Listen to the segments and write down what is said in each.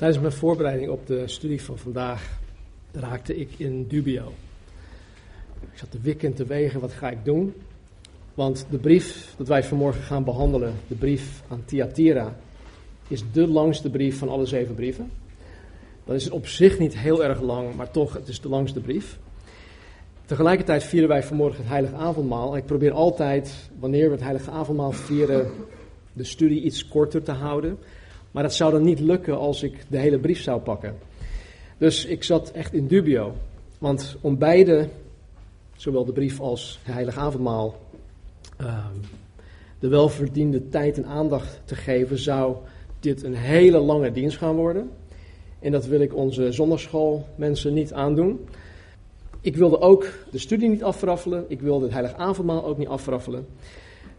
Tijdens mijn voorbereiding op de studie van vandaag raakte ik in dubio. Ik zat te wikken en te wegen, wat ga ik doen? Want de brief dat wij vanmorgen gaan behandelen, de brief aan Thyatira, is de langste brief van alle zeven brieven. Dat is op zich niet heel erg lang, maar toch, het is de langste brief. Tegelijkertijd vieren wij vanmorgen het Heilige Avondmaal. Ik probeer altijd, wanneer we het Heilige Avondmaal vieren, de studie iets korter te houden. Maar dat zou dan niet lukken als ik de hele brief zou pakken. Dus ik zat echt in dubio. Want om beide, zowel de brief als het Heilige Avondmaal, ehm, de welverdiende tijd en aandacht te geven, zou dit een hele lange dienst gaan worden. En dat wil ik onze zondagschoolmensen niet aandoen. Ik wilde ook de studie niet afraffelen. Ik wilde het heilige avondmaal ook niet afraffelen.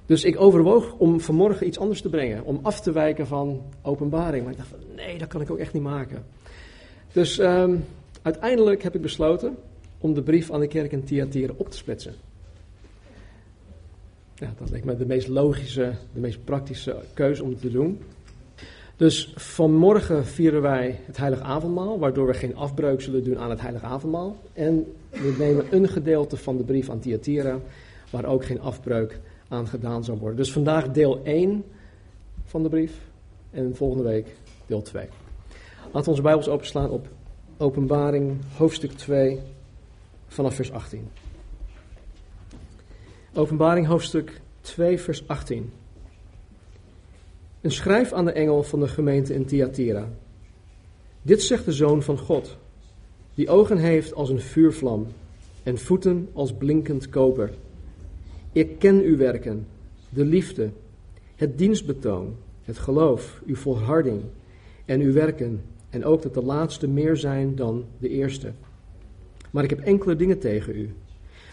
Dus ik overwoog om vanmorgen iets anders te brengen. Om af te wijken van openbaring. Maar ik dacht nee, dat kan ik ook echt niet maken. Dus um, uiteindelijk heb ik besloten om de brief aan de kerk in Thyatira op te splitsen. Ja, dat leek me de meest logische, de meest praktische keuze om te doen. Dus vanmorgen vieren wij het Heilige Avondmaal, waardoor we geen afbreuk zullen doen aan het Heilige Avondmaal. En we nemen een gedeelte van de brief aan Thyatira, waar ook geen afbreuk aan gedaan zal worden. Dus vandaag deel 1 van de brief en volgende week deel 2. Laten we onze Bijbels openslaan op Openbaring, hoofdstuk 2, vanaf vers 18. Openbaring, hoofdstuk 2, vers 18. En schrijf aan de engel van de gemeente in Thyatira. Dit zegt de Zoon van God, die ogen heeft als een vuurvlam en voeten als blinkend koper. Ik ken uw werken, de liefde, het dienstbetoon, het geloof, uw volharding en uw werken, en ook dat de laatste meer zijn dan de eerste. Maar ik heb enkele dingen tegen u.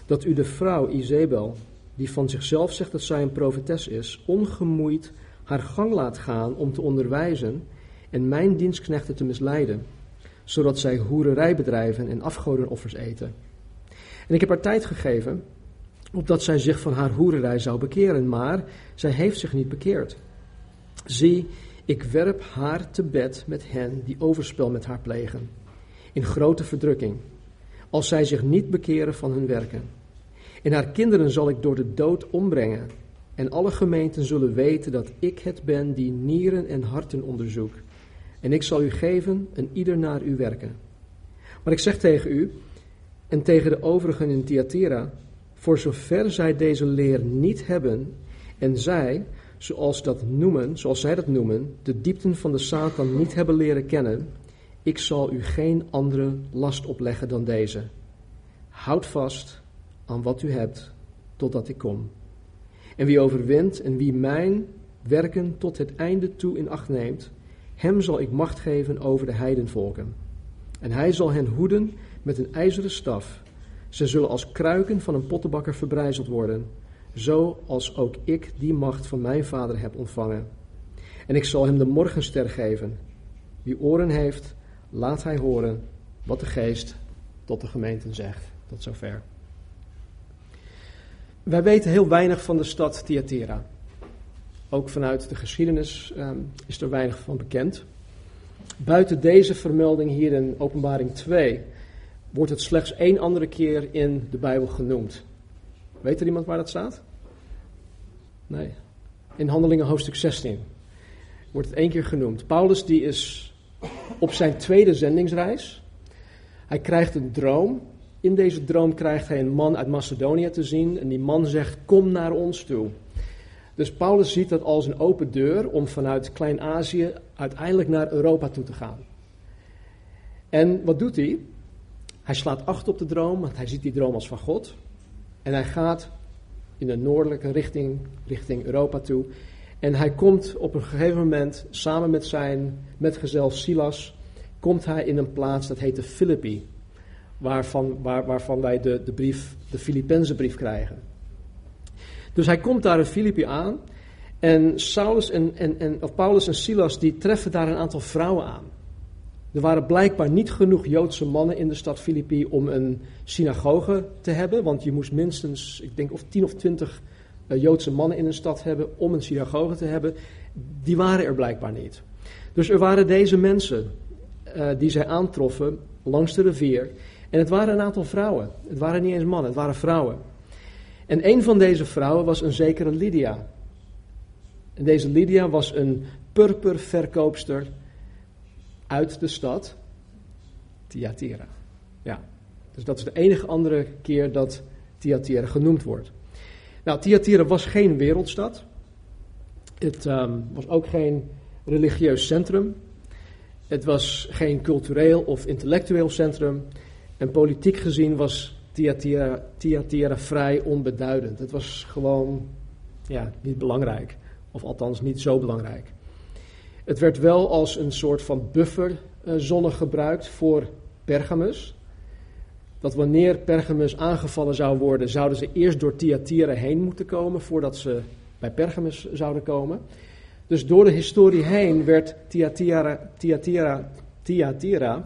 Dat u de vrouw Izebel, die van zichzelf zegt dat zij een profetes is, ongemoeid haar gang laat gaan om te onderwijzen en mijn dienstknechten te misleiden, zodat zij hoererij bedrijven en afgodenoffers eten. En ik heb haar tijd gegeven, opdat zij zich van haar hoererij zou bekeren, maar zij heeft zich niet bekeerd. Zie, ik werp haar te bed met hen die overspel met haar plegen, in grote verdrukking, als zij zich niet bekeren van hun werken. En haar kinderen zal ik door de dood ombrengen, en alle gemeenten zullen weten dat ik het ben die nieren en harten onderzoek. En ik zal u geven en ieder naar u werken. Maar ik zeg tegen u en tegen de overigen in Thyatira, voor zover zij deze leer niet hebben en zij, zoals, dat noemen, zoals zij dat noemen, de diepten van de Satan niet hebben leren kennen, ik zal u geen andere last opleggen dan deze. Houd vast aan wat u hebt, totdat ik kom. En wie overwint en wie mijn werken tot het einde toe in acht neemt, hem zal ik macht geven over de heidenvolken. En hij zal hen hoeden met een ijzeren staf. Ze zullen als kruiken van een pottenbakker verbrijzeld worden, zoals ook ik die macht van mijn vader heb ontvangen. En ik zal hem de morgenster geven. Wie oren heeft, laat hij horen wat de geest tot de gemeenten zegt. Tot zover. Wij weten heel weinig van de stad Thyatira. Ook vanuit de geschiedenis um, is er weinig van bekend. Buiten deze vermelding hier in Openbaring 2 wordt het slechts één andere keer in de Bijbel genoemd. Weet er iemand waar dat staat? Nee. In Handelingen hoofdstuk 16 wordt het één keer genoemd. Paulus die is op zijn tweede zendingsreis. Hij krijgt een droom in deze droom krijgt hij een man uit Macedonië te zien en die man zegt: Kom naar ons toe. Dus Paulus ziet dat als een open deur om vanuit Klein-Azië uiteindelijk naar Europa toe te gaan. En wat doet hij? Hij slaat acht op de droom, want hij ziet die droom als van God. En hij gaat in de noordelijke richting, richting Europa toe. En hij komt op een gegeven moment samen met zijn metgezel Silas, komt hij in een plaats dat heet de Filippi waarvan, waar, waarvan wij de, de brief, de Filippense brief krijgen. Dus hij komt daar in Filippi aan en, Saulus en, en, en, of Paulus en Silas die treffen daar een aantal vrouwen aan. Er waren blijkbaar niet genoeg Joodse mannen in de stad Filippi om een synagoge te hebben, want je moest minstens, ik denk, of tien of twintig uh, Joodse mannen in een stad hebben om een synagoge te hebben. Die waren er blijkbaar niet. Dus er waren deze mensen uh, die zij aantroffen langs de rivier. En het waren een aantal vrouwen. Het waren niet eens mannen, het waren vrouwen. En een van deze vrouwen was een zekere Lydia. En deze Lydia was een purperverkoopster uit de stad Thyatira. Ja, dus dat is de enige andere keer dat Thyatira genoemd wordt. Nou, Thyatira was geen wereldstad. Het um, was ook geen religieus centrum. Het was geen cultureel of intellectueel centrum. En politiek gezien was Thyatira, Thyatira vrij onbeduidend. Het was gewoon ja, niet belangrijk. Of althans niet zo belangrijk. Het werd wel als een soort van bufferzone gebruikt voor Pergamus. Dat wanneer Pergamus aangevallen zou worden, zouden ze eerst door Thyatira heen moeten komen voordat ze bij Pergamus zouden komen. Dus door de historie heen werd Thyatira, Thyatira,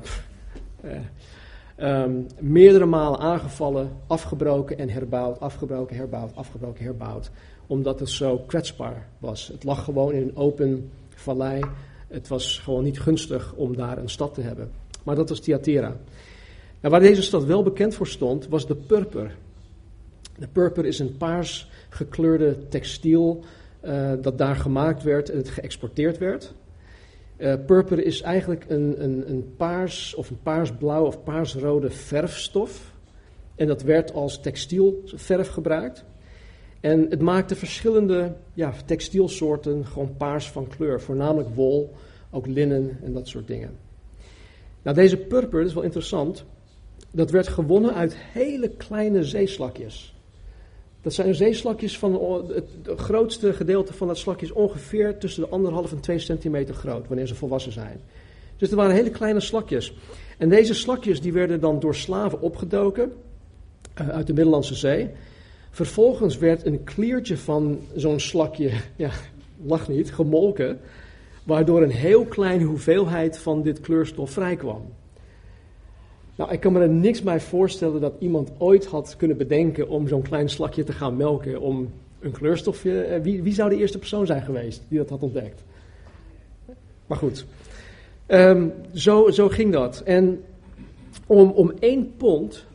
eh, um, meerdere malen aangevallen, afgebroken en herbouwd, afgebroken, herbouwd, afgebroken, herbouwd. Omdat het zo kwetsbaar was. Het lag gewoon in een open vallei. Het was gewoon niet gunstig om daar een stad te hebben. Maar dat was Thyatira. Nou, waar deze stad wel bekend voor stond, was de purper. De purper is een paars gekleurde textiel uh, dat daar gemaakt werd en het geëxporteerd werd. Uh, purper is eigenlijk een, een, een paars of een paarsblauw of paarsrode verfstof. En dat werd als textielverf gebruikt. En het maakte verschillende ja, textielsoorten gewoon paars van kleur. Voornamelijk wol, ook linnen en dat soort dingen. Nou, deze purper, dat is wel interessant. Dat werd gewonnen uit hele kleine zeeslakjes. Dat zijn zeeslakjes van het grootste gedeelte van dat slakje is ongeveer tussen de anderhalf en twee centimeter groot, wanneer ze volwassen zijn. Dus er waren hele kleine slakjes. En deze slakjes die werden dan door slaven opgedoken uh, uit de Middellandse Zee. Vervolgens werd een kliertje van zo'n slakje, ja, lach niet, gemolken, waardoor een heel kleine hoeveelheid van dit kleurstof vrijkwam. Nou, ik kan me er niks bij voorstellen dat iemand ooit had kunnen bedenken om zo'n klein slakje te gaan melken om een kleurstofje. Eh, wie, wie zou de eerste persoon zijn geweest die dat had ontdekt? Maar goed, um, zo, zo ging dat. En om, om één pond,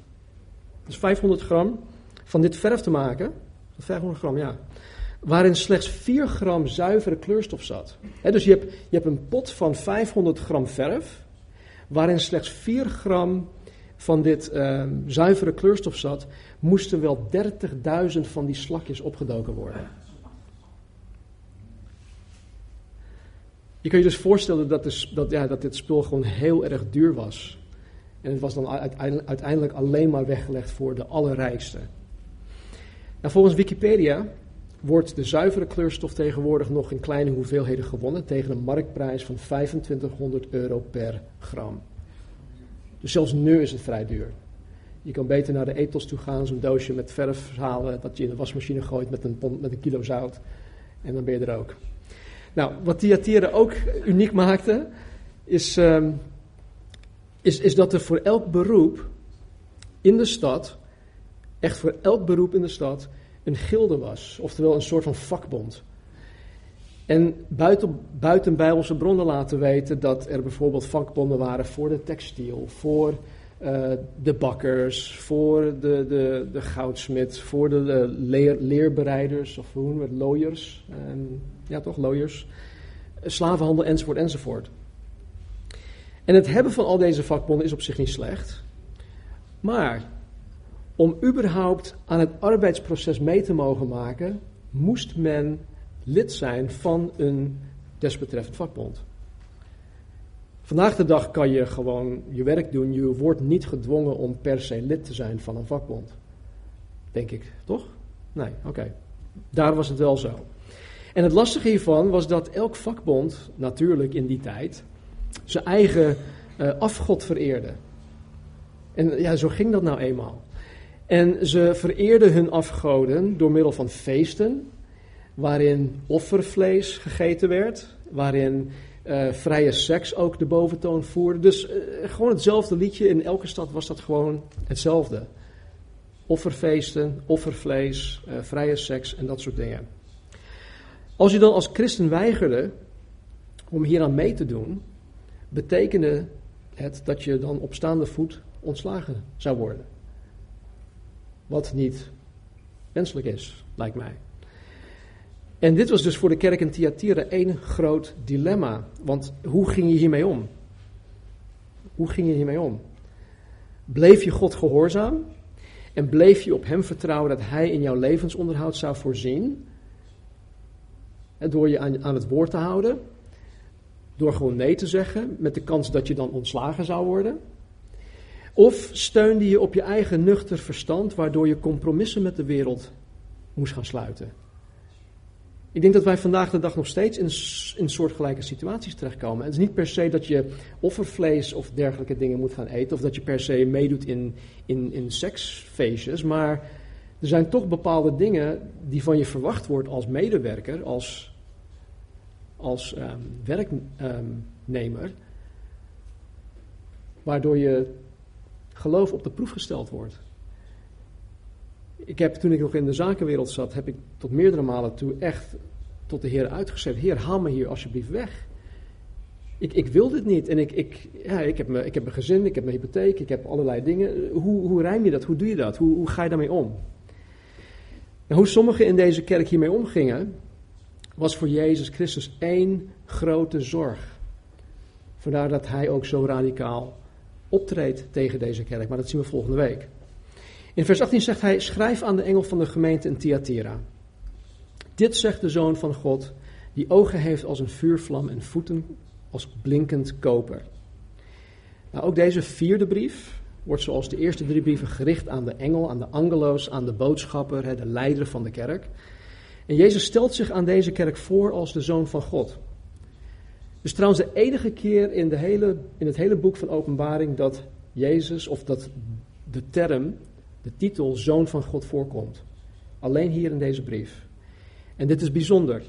dus 500 gram, van dit verf te maken, 500 gram, ja, waarin slechts 4 gram zuivere kleurstof zat. dus je hebt, je hebt een pot van 500 gram verf, waarin slechts 4 gram van dit uh, zuivere kleurstof zat, moesten wel 30.000 van die slakjes opgedoken worden. Je kunt je dus voorstellen dat, dat, ja, dat dit spul gewoon heel erg duur was. En het was dan uiteindelijk alleen maar weggelegd voor de allerrijkste. Volgens Wikipedia wordt de zuivere kleurstof tegenwoordig nog in kleine hoeveelheden gewonnen tegen een marktprijs van 2500 euro per gram. Dus zelfs nu is het vrij duur. Je kan beter naar de ethos toe gaan, zo'n doosje met verf halen, dat je in de wasmachine gooit met een, met een kilo zout. En dan ben je er ook. Nou, wat Thyatira ook uniek maakte, is, um, is, is dat er voor elk beroep in de stad, echt voor elk beroep in de stad, een gilde was. Oftewel een soort van vakbond. En buiten, Bijbelse bronnen laten weten dat er bijvoorbeeld vakbonden waren voor de textiel, voor uh, de bakkers, voor de, de, de goudsmid, voor de, de leer, leerbereiders, of hoe noemen we het, lawyers, um, ja toch, lawyers, slavenhandel enzovoort enzovoort. En het hebben van al deze vakbonden is op zich niet slecht, maar om überhaupt aan het arbeidsproces mee te mogen maken, moest men lid zijn van een desbetreffend vakbond. Vandaag de dag kan je gewoon je werk doen. Je wordt niet gedwongen om per se lid te zijn van een vakbond. Denk ik, toch? Nee, oké. Daar was het wel zo. En het lastige hiervan was dat elk vakbond, natuurlijk in die tijd, zijn eigen uh, afgod vereerde. En ja, zo ging dat nou eenmaal. En ze vereerden hun afgoden door middel van feesten, waarin offervlees gegeten werd, waarin uh, vrije seks ook de boventoon voerde. Dus uh, gewoon hetzelfde liedje, in elke stad was dat gewoon hetzelfde. Offerfeesten, offervlees, uh, vrije seks en dat soort dingen. Als je dan als christen weigerde om hieraan mee te doen, betekende het dat je dan op staande voet ontslagen zou worden. Wat niet wenselijk is, lijkt mij. En dit was dus voor de kerk in Thyatira één groot dilemma. Want hoe ging je hiermee om? Hoe ging je hiermee om? Bleef je God gehoorzaam? En bleef je op Hem vertrouwen dat Hij in jouw levensonderhoud zou voorzien? door je aan, aan het woord te houden? Door gewoon nee te zeggen, met de kans dat je dan ontslagen zou worden? Of steunde je op je eigen nuchter verstand, waardoor je compromissen met de wereld moest gaan sluiten? Ik denk dat wij vandaag de dag nog steeds in, in soortgelijke situaties terechtkomen. Het is niet per se dat je offervlees of dergelijke dingen moet gaan eten, of dat je per se meedoet in, in, in seksfeestjes, maar er zijn toch bepaalde dingen die van je verwacht wordt als medewerker, als, als um, werknemer, waardoor je geloof op de proef gesteld wordt. Ik heb toen ik nog in de zakenwereld zat, heb ik tot meerdere malen toe echt tot de Heer uitgezet: Heer, haal me hier alsjeblieft weg. Ik, ik wil dit niet. En ik, ik, ja, ik, heb me, ik heb een gezin, ik heb een hypotheek, ik heb allerlei dingen. Hoe, hoe rijm je dat? Hoe doe je dat? Hoe, hoe ga je daarmee om? Nou, hoe sommigen in deze kerk hiermee omgingen, was voor Jezus Christus één grote zorg. Vandaar dat hij ook zo radicaal optreedt tegen deze kerk. Maar dat zien we volgende week. In vers 18 zegt hij: Schrijf aan de engel van de gemeente in Thyatira. Dit zegt de Zoon van God, die ogen heeft als een vuurvlam en voeten als blinkend koper. Nou, ook deze vierde brief wordt zoals de eerste drie brieven gericht aan de engel, aan de angelo's, aan de boodschapper, de leider van de kerk. En Jezus stelt zich aan deze kerk voor als de Zoon van God. Dus trouwens de enige keer in, de hele, in het hele boek van Openbaring dat Jezus, of dat de term, de titel Zoon van God voorkomt. Alleen hier in deze brief. En dit is bijzonder.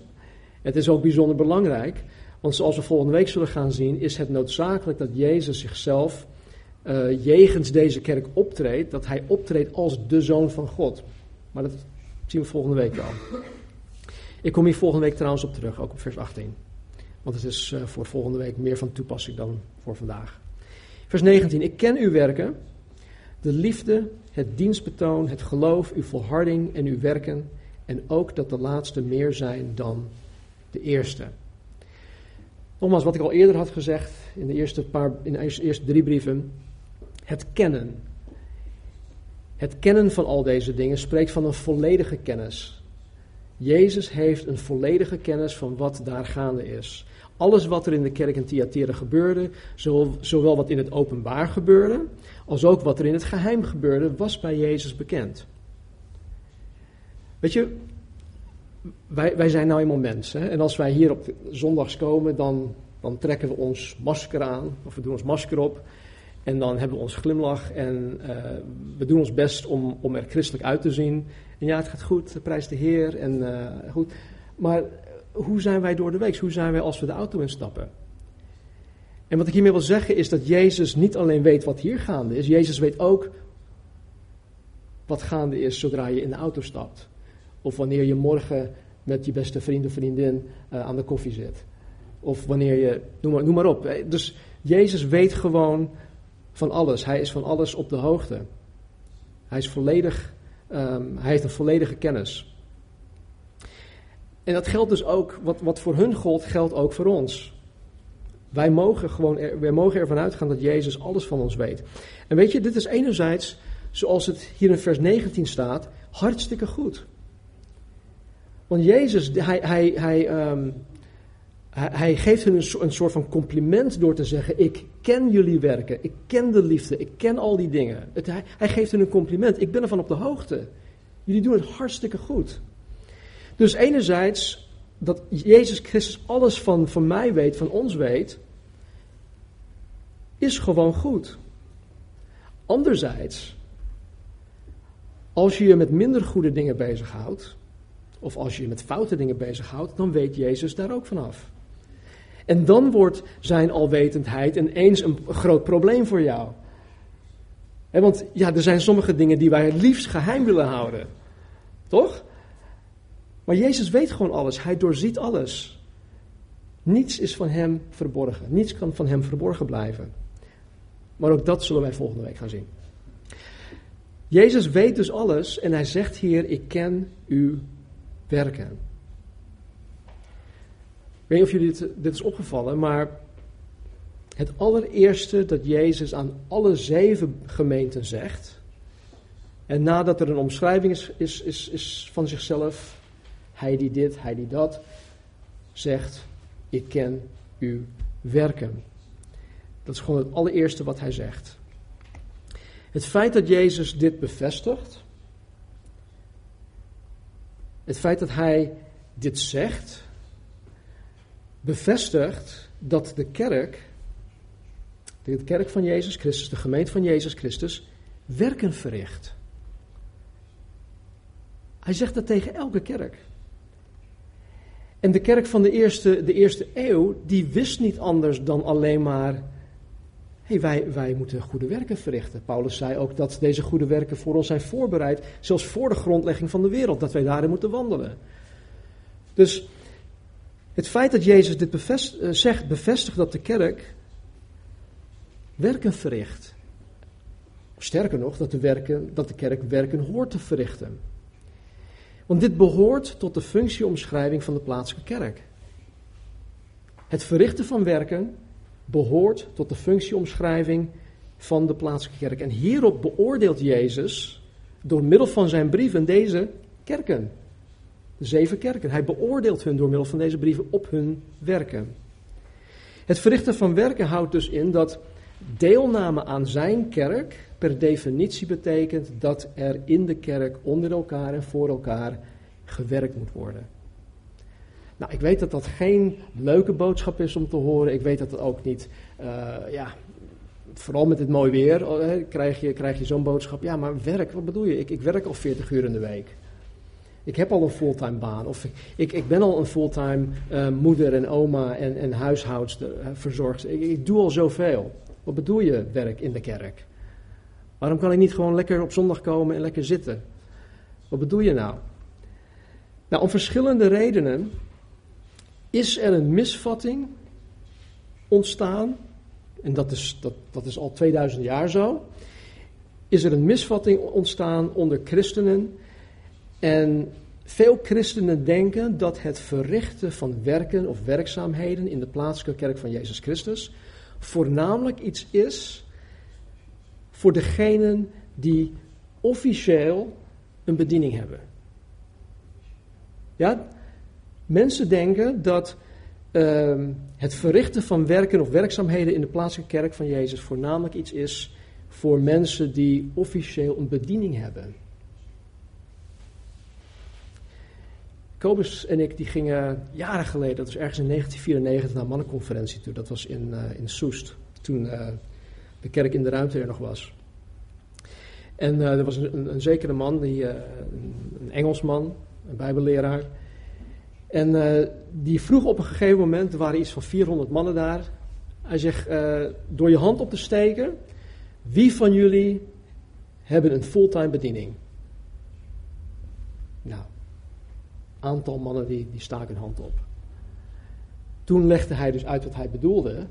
Het is ook bijzonder belangrijk, want zoals we volgende week zullen gaan zien, is het noodzakelijk dat Jezus zichzelf uh, jegens deze kerk optreedt, dat hij optreedt als de Zoon van God. Maar dat zien we volgende week wel. Ik kom hier volgende week trouwens op terug, ook op vers 18. Want het is uh, voor volgende week meer van toepassing dan voor vandaag. Vers 19. Ik ken uw werken, de liefde, het dienstbetoon, het geloof, uw volharding en uw werken. En ook dat de laatste meer zijn dan de eerste. Nogmaals, wat ik al eerder had gezegd in de eerste, paar, in de eerste drie brieven. Het kennen. Het kennen van al deze dingen spreekt van een volledige kennis. Jezus heeft een volledige kennis van wat daar gaande is. Alles wat er in de kerk in Thyatira gebeurde, zowel wat in het openbaar gebeurde, als ook wat er in het geheim gebeurde, was bij Jezus bekend. Weet je, wij, wij zijn nou eenmaal mensen. En als wij hier op zondags komen, dan, dan trekken we ons masker aan. Of we doen ons masker op. En dan hebben we ons glimlach. En uh, we doen ons best om, om er christelijk uit te zien. En ja, het gaat goed, prijs de Heer. En uh, goed. Maar hoe zijn wij door de week? Hoe zijn wij als we de auto instappen? En wat ik hiermee wil zeggen is dat Jezus niet alleen weet wat hier gaande is. Jezus weet ook wat gaande is zodra je in de auto stapt. Of wanneer je morgen met je beste vriend of vriendin uh, aan de koffie zit. Of wanneer je, noem maar, noem maar op. Dus Jezus weet gewoon van alles. Hij is van alles op de hoogte. Hij is volledig, um, hij heeft een volledige kennis. En dat geldt dus ook, wat, wat voor hun gold, geldt ook voor ons. Wij mogen, gewoon mogen ervan uitgaan dat Jezus alles van ons weet. En weet je, dit is enerzijds, zoals het hier in vers 19 staat, hartstikke goed. Want Jezus, hij, hij, hij, um, hij, geeft hun een, een, soort van compliment door te zeggen: Ik ken jullie werken, ik ken de liefde, ik ken al die dingen. Het, hij, hij, geeft hun een compliment, ik ben ervan op de hoogte. Jullie doen het hartstikke goed. Dus enerzijds dat Jezus Christus alles van, van mij weet, van ons weet, is gewoon goed. Anderzijds, als je je met minder goede dingen bezighoudt, of als je je met foute dingen bezighoudt, dan weet Jezus daar ook vanaf. En dan wordt zijn alwetendheid ineens een groot probleem voor jou. want ja, er zijn sommige dingen die wij het liefst geheim willen houden. Toch? Maar Jezus weet gewoon alles. Hij doorziet alles. Niets is van hem verborgen. Niets kan van hem verborgen blijven. Maar ook dat zullen wij volgende week gaan zien. Jezus weet dus alles en hij zegt hier: Ik ken uw werken. Ik weet niet of jullie dit, dit is opgevallen, maar het allereerste dat Jezus aan alle zeven gemeenten zegt, en nadat er een omschrijving is, is, is, is van zichzelf, hij die dit, hij die dat, zegt, ik ken uw werken. Dat is gewoon het allereerste wat hij zegt. Het feit dat Jezus dit bevestigt, het feit dat hij dit zegt, bevestigt dat de kerk, de kerk van Jezus Christus, de gemeente van Jezus Christus, werken verricht. Hij zegt dat tegen elke kerk. En de kerk van de eerste, de eerste eeuw, die wist niet anders dan alleen maar, hey, wij, wij moeten goede werken verrichten. Paulus zei ook dat deze goede werken voor ons zijn voorbereid, zelfs voor de grondlegging van de wereld, dat wij daarin moeten wandelen. Dus het feit dat Jezus dit uh, zegt, bevestigt dat de kerk werken verricht. Sterker nog, dat de, werken, dat de kerk werken hoort te verrichten. Want dit behoort tot de functieomschrijving van de plaatselijke kerk. Het verrichten van werken behoort tot de functieomschrijving van de plaatselijke kerk. En hierop beoordeelt Jezus door middel van zijn brieven deze kerken. De zeven kerken. Hij beoordeelt hun door middel van deze brieven op hun werken. Het verrichten van werken houdt dus in dat deelname aan zijn kerk per definitie betekent dat er in de kerk onder elkaar en voor elkaar gewerkt moet worden. Nou, ik weet dat dat geen leuke boodschap is om te horen. Ik weet dat het ook niet, uh, ja, vooral met dit mooi weer, uh, krijg je, krijg je zo'n boodschap. Ja, maar werk, wat bedoel je? Ik, ik werk al 40 uur in de week. Ik heb al een fulltime baan. Of ik, ik ben al een fulltime uh, moeder en oma en, en huishoudster, verzorgster. Ik, ik doe al zoveel. Wat bedoel je werk in de kerk? Waarom kan ik niet gewoon lekker op zondag komen en lekker zitten? Wat bedoel je nou? Nou, om verschillende redenen is er een misvatting ontstaan, en dat is, dat, dat is al 2000 jaar zo, is er een misvatting ontstaan onder christenen. En veel christenen denken dat het verrichten van werken of werkzaamheden in de plaatselijke kerk van Jezus Christus voornamelijk iets is voor degenen die officieel een bediening hebben. Ja, mensen denken dat uh, het verrichten van werken of werkzaamheden in de plaatselijke kerk van Jezus voornamelijk iets is voor mensen die officieel een bediening hebben. Kobus en ik die gingen jaren geleden, dat was ergens in 1994, naar een mannenconferentie toe. Dat was in, uh, in Soest, toen uh, de kerk in de ruimte er nog was. En uh, er was een, een, zekere man, die, uh, een Engelsman, een bijbelleraar. En uh, die vroeg op een gegeven moment, er waren iets van 400 mannen daar. Hij zegt, door je hand op te steken, wie van jullie hebben een fulltime bediening? Nou, aantal mannen die, die staken hun hand op. Toen legde hij dus uit wat hij bedoelde,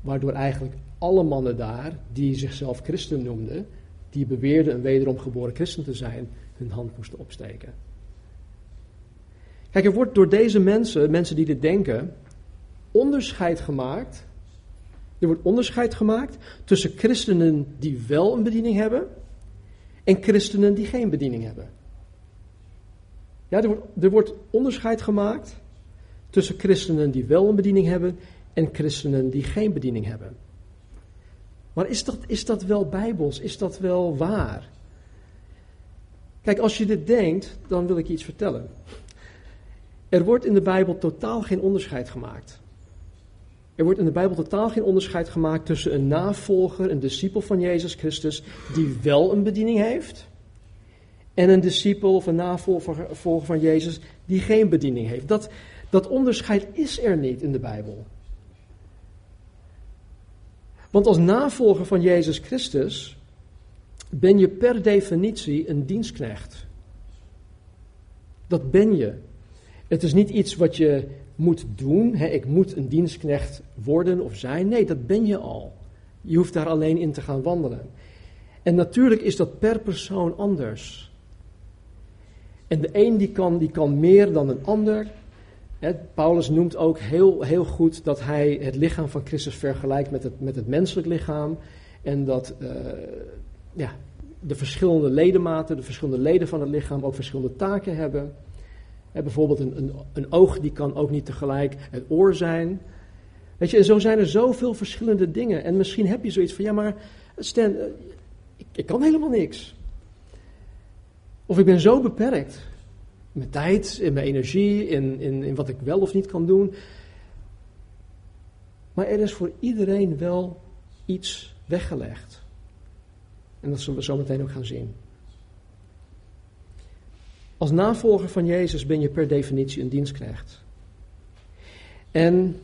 waardoor eigenlijk alle mannen daar, die zichzelf christen noemden, die beweerden een wederom geboren christen te zijn, hun hand moesten opsteken. Kijk, er wordt door deze mensen, mensen die dit denken, onderscheid gemaakt. Er wordt onderscheid gemaakt tussen christenen die wel een bediening hebben en christenen die geen bediening hebben. Ja, er wordt, er wordt onderscheid gemaakt tussen christenen die wel een bediening hebben en christenen die geen bediening hebben. Maar is dat, is dat wel bijbels? Is dat wel waar? Kijk, als je dit denkt, dan wil ik je iets vertellen. Er wordt in de Bijbel totaal geen onderscheid gemaakt. Er wordt in de Bijbel totaal geen onderscheid gemaakt tussen een navolger, een discipel van Jezus Christus, die wel een bediening heeft, en een discipel of een navolger van Jezus die geen bediening heeft. Dat, dat onderscheid is er niet in de Bijbel. Want als navolger van Jezus Christus ben je per definitie een dienstknecht. Dat ben je. Het is niet iets wat je moet doen. Hè, ik moet een dienstknecht worden of zijn. Nee, dat ben je al. Je hoeft daar alleen in te gaan wandelen. En natuurlijk is dat per persoon anders. En de een die kan, die kan meer dan een ander. Paulus noemt ook heel, heel goed dat hij het lichaam van Christus vergelijkt met het, met het menselijk lichaam. En dat uh, ja, de verschillende ledematen, de verschillende leden van het lichaam ook verschillende taken hebben. bijvoorbeeld een, een, een oog die kan ook niet tegelijk het oor zijn. Weet je, en zo zijn er zoveel verschillende dingen. En misschien heb je zoiets van, ja maar Stan, eh, ik kan helemaal niks. Of ik ben zo beperkt. Mijn tijd, in mijn energie, in, in, in wat ik wel of niet kan doen. Maar er is voor iedereen wel iets weggelegd. En dat zullen we zo meteen ook gaan zien. Als navolger van Jezus ben je per definitie een dienstknecht. En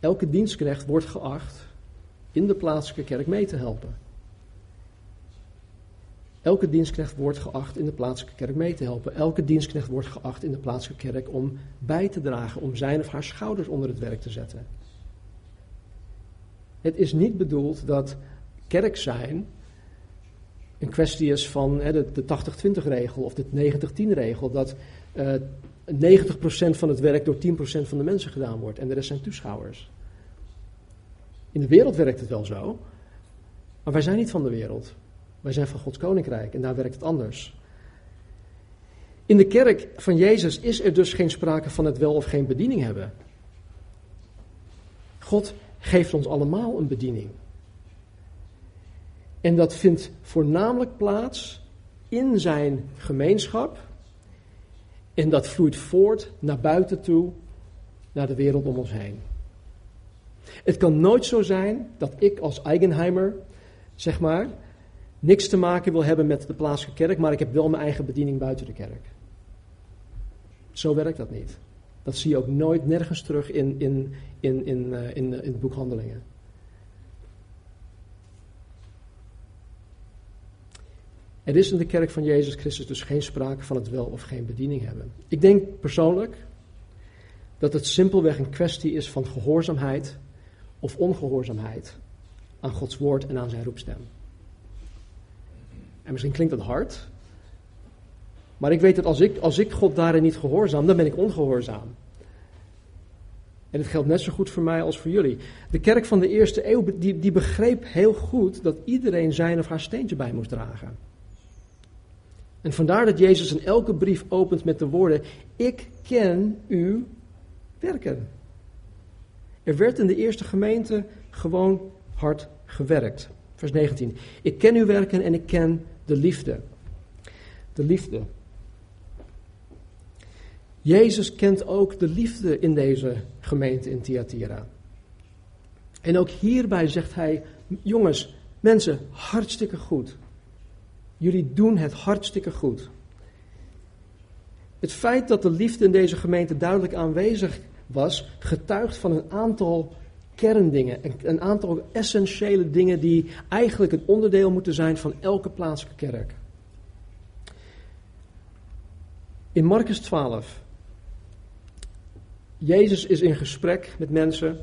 elke dienstknecht wordt geacht in de plaatselijke kerk mee te helpen. Elke dienstknecht wordt geacht in de plaatselijke kerk mee te helpen. Elke dienstknecht wordt geacht in de plaatselijke kerk om bij te dragen, om zijn of haar schouders onder het werk te zetten. Het is niet bedoeld dat kerk zijn een kwestie is van hè, de, de 80-20 regel of de 90-10 regel. Dat uh, eh, 90% van het werk door 10% van de mensen gedaan wordt en de rest zijn toeschouwers. In de wereld werkt het wel zo, maar wij zijn niet van de wereld. Wij zijn van Gods koninkrijk en daar werkt het anders. In de kerk van Jezus is er dus geen sprake van het wel of geen bediening hebben. God geeft ons allemaal een bediening. En dat vindt voornamelijk plaats in zijn gemeenschap. En dat vloeit voort naar buiten toe, naar de wereld om ons heen. Het kan nooit zo zijn dat ik als Eigenheimer, zeg maar, niks te maken wil hebben met de plaatselijke kerk, maar ik heb wel mijn eigen bediening buiten de kerk. Zo werkt dat niet. Dat zie je ook nooit nergens terug in, in, in, in, uh, in, in het boek Handelingen. Er is in de kerk van Jezus Christus dus geen sprake van het wel of geen bediening hebben. Ik denk persoonlijk dat het simpelweg een kwestie is van gehoorzaamheid of ongehoorzaamheid aan Gods woord en aan zijn roepstem. En misschien klinkt dat hard, maar ik weet dat als ik, als ik God daarin niet gehoorzaam, dan ben ik ongehoorzaam. En het geldt net zo goed voor mij als voor jullie. De kerk van de eerste eeuw die, die begreep heel goed dat iedereen zijn of haar steentje bij moest dragen. En vandaar dat Jezus in elke brief opent met de woorden: Ik ken uw werken. Er werd in de eerste gemeente gewoon hard gewerkt. Vers 19. Ik ken uw werken en ik ken de liefde. De liefde. Jezus kent ook de liefde in deze gemeente in Thyatira. En ook hierbij zegt hij: Jongens, mensen, hartstikke goed. Jullie doen het hartstikke goed. Het feit dat de liefde in deze gemeente duidelijk aanwezig was, getuigt van een aantal kerndingen, een aantal essentiële dingen die eigenlijk een onderdeel moeten zijn van elke plaatselijke kerk. In Marcus 12. Jezus is in gesprek met mensen.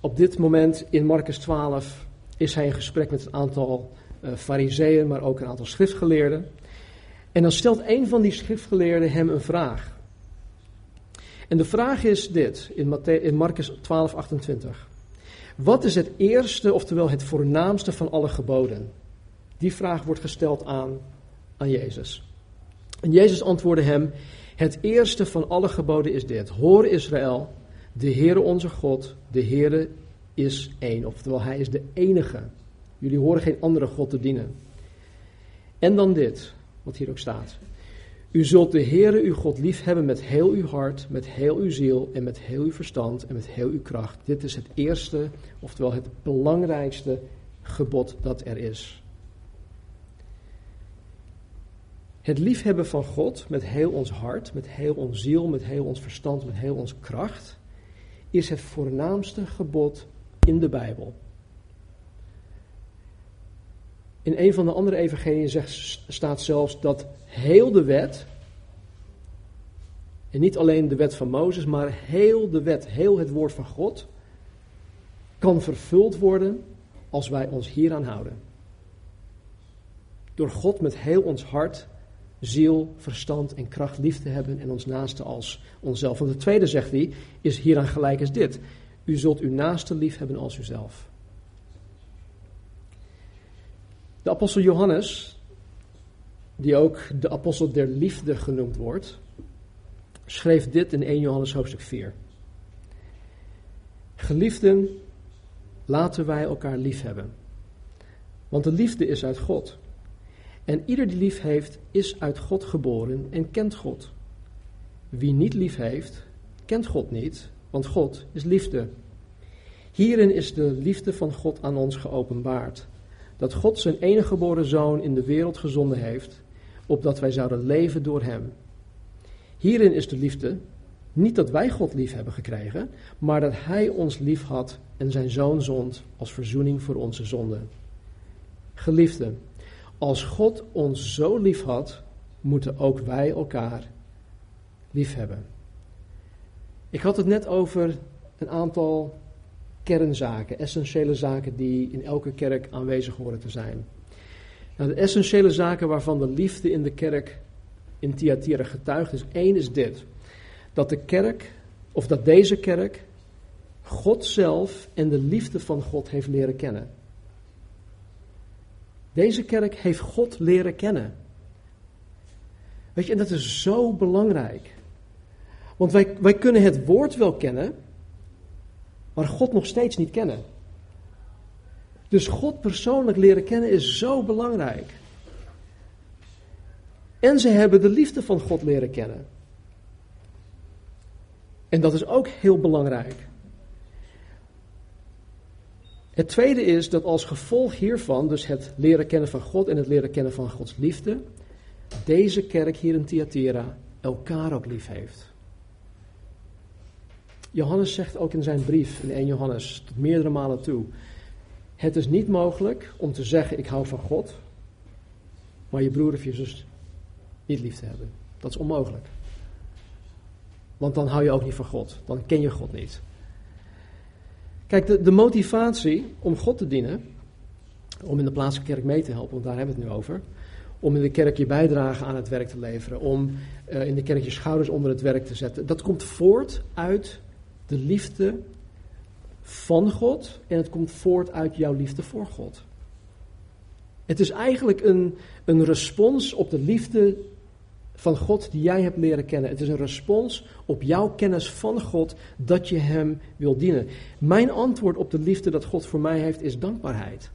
Op dit moment in Marcus 12 is hij in gesprek met een aantal uh, fariseeën, maar ook een aantal schriftgeleerden. En dan stelt een van die schriftgeleerden hem een vraag. En de vraag is dit, in, Matthäus, in Marcus 12, 28. Wat is het eerste, oftewel het voornaamste van alle geboden? Die vraag wordt gesteld aan, aan Jezus. En Jezus antwoordde hem, het eerste van alle geboden is dit. Hoor Israël, de Heere onze God, de Heere is één. Oftewel, Hij is de enige. Jullie horen geen andere God te dienen. En dan dit, wat hier ook staat. U zult de Heere uw God lief hebben met heel uw hart, met heel uw ziel en met heel uw verstand en met heel uw kracht. Dit is het eerste, oftewel het belangrijkste gebod dat er is. Het liefhebben van God met heel ons hart, met heel ons ziel, met heel ons verstand, met heel onze kracht, is het voornaamste gebod in de Bijbel. In een van de andere evangeliën staat zelfs dat heel de wet, en niet alleen de wet van Mozes, maar heel de wet, heel het woord van God, kan vervuld worden als wij ons hieraan houden. Door God met heel ons hart, ziel, verstand en kracht lief te hebben en ons naaste als onszelf. Want de tweede, zegt hij, is hieraan gelijk als dit. U zult uw naaste lief hebben als uzelf. De apostel Johannes, die ook de apostel der liefde genoemd wordt, schreef dit in 1 Johannes hoofdstuk 4. Geliefden, laten wij elkaar lief hebben. Want de liefde is uit God. En ieder die lief heeft, is uit God geboren en kent God. Wie niet lief heeft, kent God niet, want God is liefde. Hierin is de liefde van God aan ons geopenbaard. Dat God zijn enige geboren zoon in de wereld gezonden heeft, opdat wij zouden leven door hem. Hierin is de liefde, niet dat wij God lief hebben gekregen, maar dat Hij ons lief had en zijn zoon zond als verzoening voor onze zonden. Geliefden, als God ons zo lief had, moeten ook wij elkaar lief hebben. Ik had het net over een aantal kernzaken, essentiële zaken die in elke kerk aanwezig horen te zijn. Nou, de essentiële zaken waarvan de liefde in de kerk in Thyatira getuigd is, één is dit dat de kerk, of dat deze kerk, God zelf en de liefde van God heeft leren kennen. Deze kerk heeft God leren kennen. Weet je, en dat is zo belangrijk. Want wij, wij kunnen het woord wel kennen, maar God nog steeds niet kennen. Dus God persoonlijk leren kennen is zo belangrijk. En ze hebben de liefde van God leren kennen. En dat is ook heel belangrijk. Het tweede is dat als gevolg hiervan, dus het leren kennen van God en het leren kennen van Gods liefde, deze kerk hier in Thyatira elkaar ook lief heeft. Johannes zegt ook in zijn brief, in 1 Johannes, tot meerdere malen toe, het is niet mogelijk om te zeggen ik hou van God, maar je broer of je zus niet lief te hebben. Dat is onmogelijk. Want dan hou je ook niet van God. Dan ken je God niet. Kijk, de, motivatie om God te dienen, om in de plaatselijke kerk mee te helpen, want daar hebben we het nu over. Om in de kerk je bijdrage aan het werk te leveren. Om uh, in de kerk je schouders onder het werk te zetten. Dat komt voort uit de liefde van God en het komt voort uit jouw liefde voor God. Het is eigenlijk een, een respons op de liefde van God die jij hebt leren kennen. Het is een respons op jouw kennis van God dat je Hem wil dienen. Mijn antwoord op de liefde dat God voor mij heeft is dankbaarheid.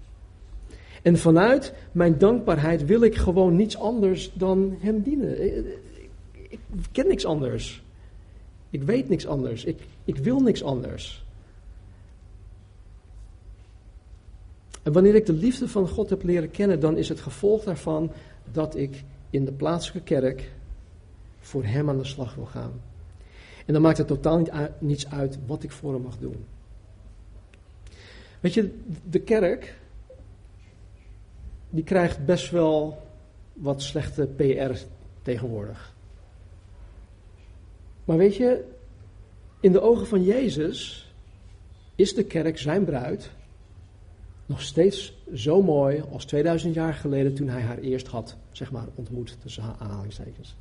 En vanuit mijn dankbaarheid wil ik gewoon niets anders dan Hem dienen. Ik, ken niks anders. Ik weet niks anders. Ik, ik wil niks anders. En wanneer ik de liefde van God heb leren kennen, dan is het gevolg daarvan dat ik in de plaatselijke kerk voor Hem aan de slag wil gaan. En dan maakt het totaal niet niets uit wat ik voor Hem mag doen. Weet je, de kerk, die krijgt best wel wat slechte PR tegenwoordig. Maar weet je, in de ogen van Jezus is de kerk, zijn bruid, nog steeds zo mooi als 2000 jaar geleden toen hij haar eerst had, zeg maar, ontmoet, tussen aanhalingstekens.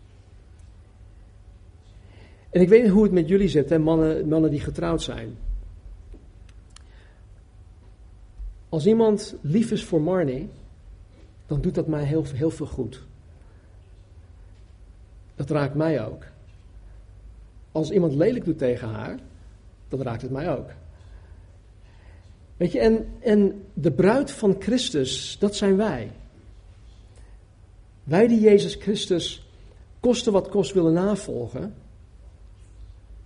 En ik weet hoe het met jullie zit, hè, mannen, mannen die getrouwd zijn. Als iemand lief is voor Marnie, dan doet dat mij heel, heel veel goed. Dat raakt mij ook. Als iemand lelijk doet tegen haar, dan raakt het mij ook. Weet je, en, en de bruid van Christus, dat zijn wij. Wij die Jezus Christus koste wat kost willen navolgen,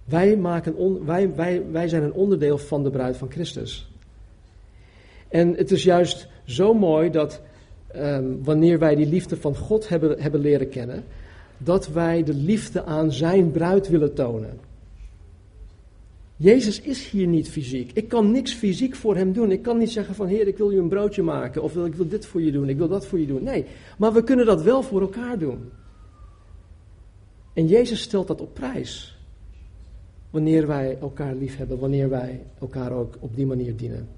wij, maken on, wij, wij, wij zijn een onderdeel van de bruid van Christus. En het is juist zo mooi dat um, wanneer wij die liefde van God hebben, hebben leren kennen, dat wij de liefde aan zijn bruid willen tonen. Jezus is hier niet fysiek. Ik kan niks fysiek voor hem doen. Ik kan niet zeggen van Heer, ik wil je een broodje maken. Of ik wil dit voor je doen. Ik wil dat voor je doen. Nee, maar we kunnen dat wel voor elkaar doen. En Jezus stelt dat op prijs. wanneer wij elkaar lief hebben, wanneer wij elkaar ook op die manier dienen.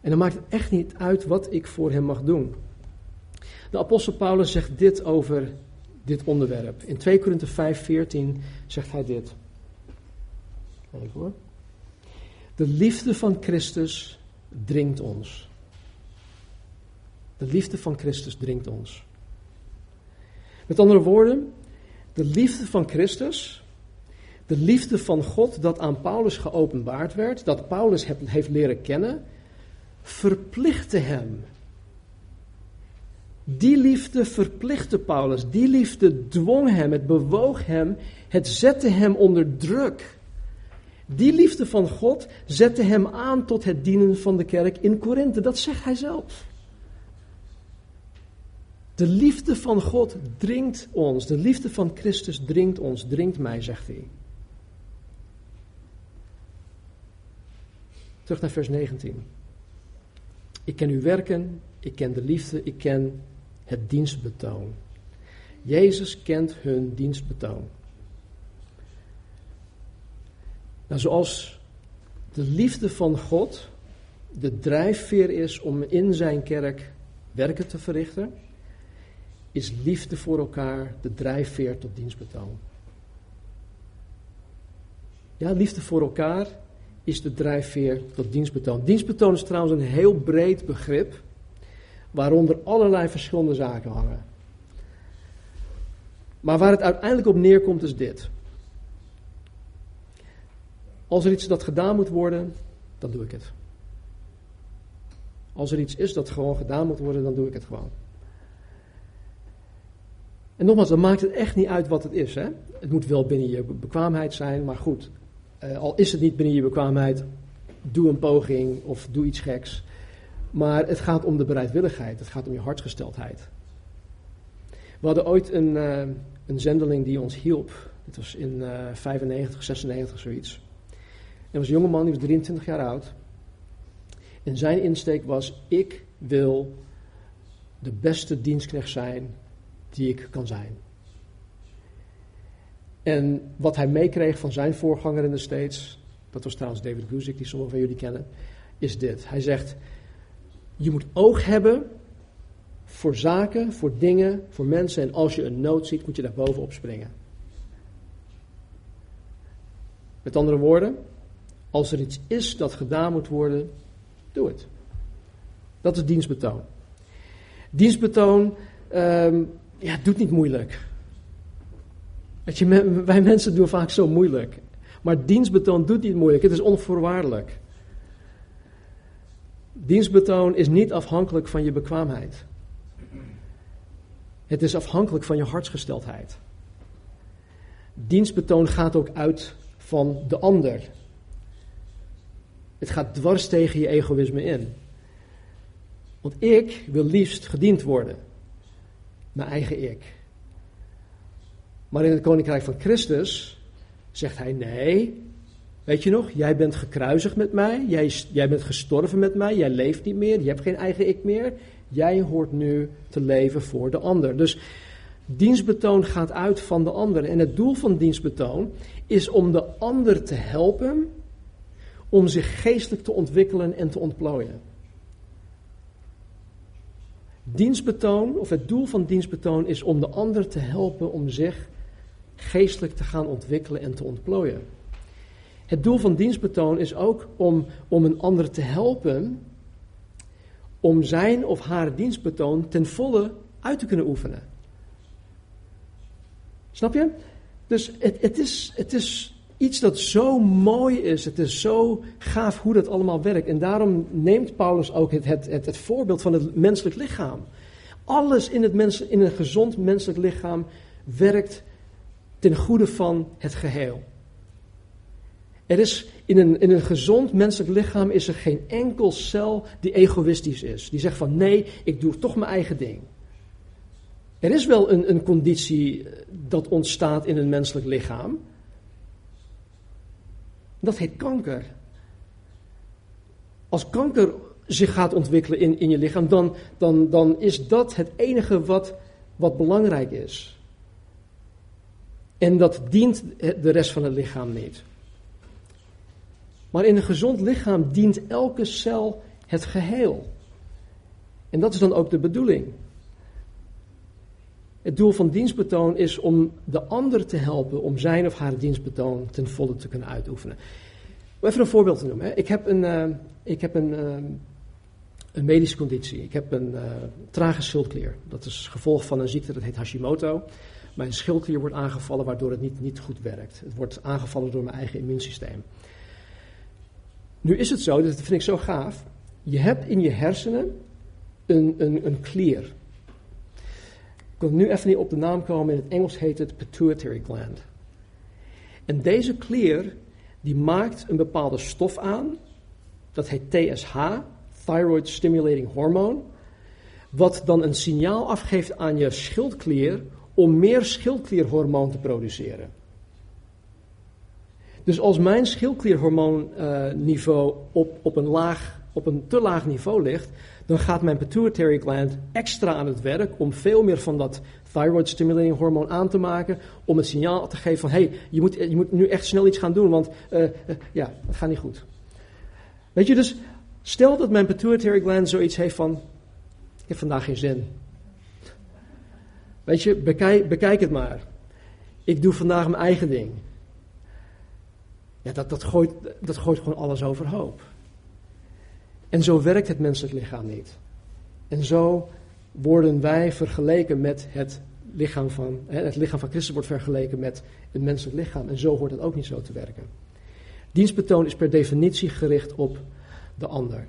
En dan maakt het echt niet uit wat ik voor hem mag doen. De apostel Paulus zegt dit over dit onderwerp. In 2 Korinthe 5, 14 zegt hij dit. Even hoor. De liefde van Christus dringt ons. De liefde van Christus dringt ons. Met andere woorden, de liefde van Christus, de liefde van God dat aan Paulus geopenbaard werd, dat Paulus heeft leren kennen, verplichtte hem. Die liefde verplichtte Paulus, die liefde dwong hem, het bewoog hem, het zette hem onder druk. Die liefde van God zette hem aan tot het dienen van de kerk in Korinthe, dat zegt hij zelf. De liefde van God dringt ons, de liefde van Christus dringt ons, dringt mij, zegt hij. Terug naar vers 19. Ik ken uw werken, ik ken de liefde, ik ken het dienstbetoon. Jezus kent hun dienstbetoon. Nou, zoals de liefde van God de drijfveer is om in zijn kerk werken te verrichten, is liefde voor elkaar de drijfveer tot dienstbetoon. Ja, liefde voor elkaar is de drijfveer tot dienstbetoon. Dienstbetoon is trouwens een heel breed begrip, waaronder allerlei verschillende zaken hangen. Maar waar het uiteindelijk op neerkomt is dit. Als er iets dat gedaan moet worden, dan doe ik het. Als er iets is dat gewoon gedaan moet worden, dan doe ik het gewoon. En nogmaals, dan maakt het echt niet uit wat het is. Hè? Het moet wel binnen je bekwaamheid zijn, maar goed, uh, al is het niet binnen je bekwaamheid, doe een poging of doe iets geks. Maar het gaat om de bereidwilligheid, het gaat om je hartsgesteldheid. We hadden ooit een, uh, een zendeling die ons hielp. Het was in uh, 95, 96, zoiets. Er was een jongeman, die was 23 jaar oud. En zijn insteek was: ik wil de beste dienstknecht zijn die ik kan zijn. En wat hij meekreeg van zijn voorganger in de States, dat was trouwens David Guzik, die sommigen van jullie kennen, is dit. Hij zegt, je moet oog hebben voor zaken, voor dingen, voor mensen. En als je een nood ziet, moet je daar bovenop springen. Met andere woorden, als er iets is dat gedaan moet worden, doe het. Dat is dienstbetoon. Dienstbetoon um, ja, doet niet moeilijk. Je, wij mensen doen vaak zo moeilijk. Maar dienstbetoon doet niet moeilijk, het is onvoorwaardelijk. Dienstbetoon is niet afhankelijk van je bekwaamheid. Het is afhankelijk van je hartsgesteldheid. Dienstbetoon gaat ook uit van de ander. Het gaat dwars tegen je egoïsme in. Want ik wil liefst gediend worden. Mijn eigen ik. Maar in het koninkrijk van Christus zegt hij: Nee, weet je nog, jij bent gekruisigd met mij, jij, jij bent gestorven met mij, jij leeft niet meer, je hebt geen eigen ik meer. Jij hoort nu te leven voor de ander. Dus dienstbetoon gaat uit van de ander. En het doel van dienstbetoon is om de ander te helpen om zich geestelijk te ontwikkelen en te ontplooien. Dienstbetoon, of het doel van dienstbetoon, is om de ander te helpen om zich geestelijk te gaan ontwikkelen en te ontplooien. Het doel van dienstbetoon is ook om, om een ander te helpen om zijn of haar dienstbetoon ten volle uit te kunnen oefenen. Snap je? Dus het, het, is, het is iets dat zo mooi is. Het is zo gaaf hoe dat allemaal werkt. En daarom neemt Paulus ook het, het, het, het voorbeeld van het menselijk lichaam. Alles in, het mens, in een gezond menselijk lichaam werkt ten goede van het geheel. Er is in een, in een gezond menselijk lichaam is er geen enkel cel die egoïstisch is. Die zegt van nee, ik doe toch mijn eigen ding. Er is wel een, een conditie dat ontstaat in een menselijk lichaam. Dat heet kanker. Als kanker zich gaat ontwikkelen in, in je lichaam, dan, dan, dan is dat het enige wat, wat belangrijk is. En dat dient de rest van het lichaam niet. Maar in een gezond lichaam dient elke cel het geheel. En dat is dan ook de bedoeling. Het doel van dienstbetoon is om de ander te helpen om zijn of haar dienstbetoon ten volle te kunnen uitoefenen. Om even een voorbeeld te noemen. Ik heb een, uh, ik heb een, uh, een medische conditie. Ik heb een uh, trage schildklier. Dat is gevolg van een ziekte dat heet Hashimoto. Mijn schildklier wordt aangevallen waardoor het niet, niet goed werkt. Het wordt aangevallen door mijn eigen immuunsysteem. Nu is het zo, dat vind ik zo gaaf. Je hebt in je hersenen een, een, een klier. Ik kan nu even niet op de naam komen. In het Engels heet het pituitary gland. En deze klier die maakt een bepaalde stof aan. Dat heet TSH, Thyroid Stimulating Hormone. Wat dan een signaal afgeeft aan je schildklier om meer schildklierhormoon te produceren. Dus als mijn schildklierhormoonniveau op, op, een laag, op een te laag niveau ligt, dan gaat mijn pituitary gland extra aan het werk om veel meer van dat thyroid stimulating hormoon aan te maken, om het signaal te geven van hé, hey, je, moet, je moet nu echt snel iets gaan doen, want uh, uh, ja, het gaat niet goed. Weet je, dus stel dat mijn pituitary gland zoiets heeft van, ik heb vandaag geen zin. Weet je, bekijk het maar. Ik doe vandaag mijn eigen ding. Ja, dat, dat, gooit, dat gooit gewoon alles overhoop. En zo werkt het menselijk lichaam niet. En zo worden wij vergeleken met het lichaam van, het lichaam van Christus wordt vergeleken met het menselijk lichaam. En zo hoort het ook niet zo te werken. Dienstbetoon is per definitie gericht op de ander.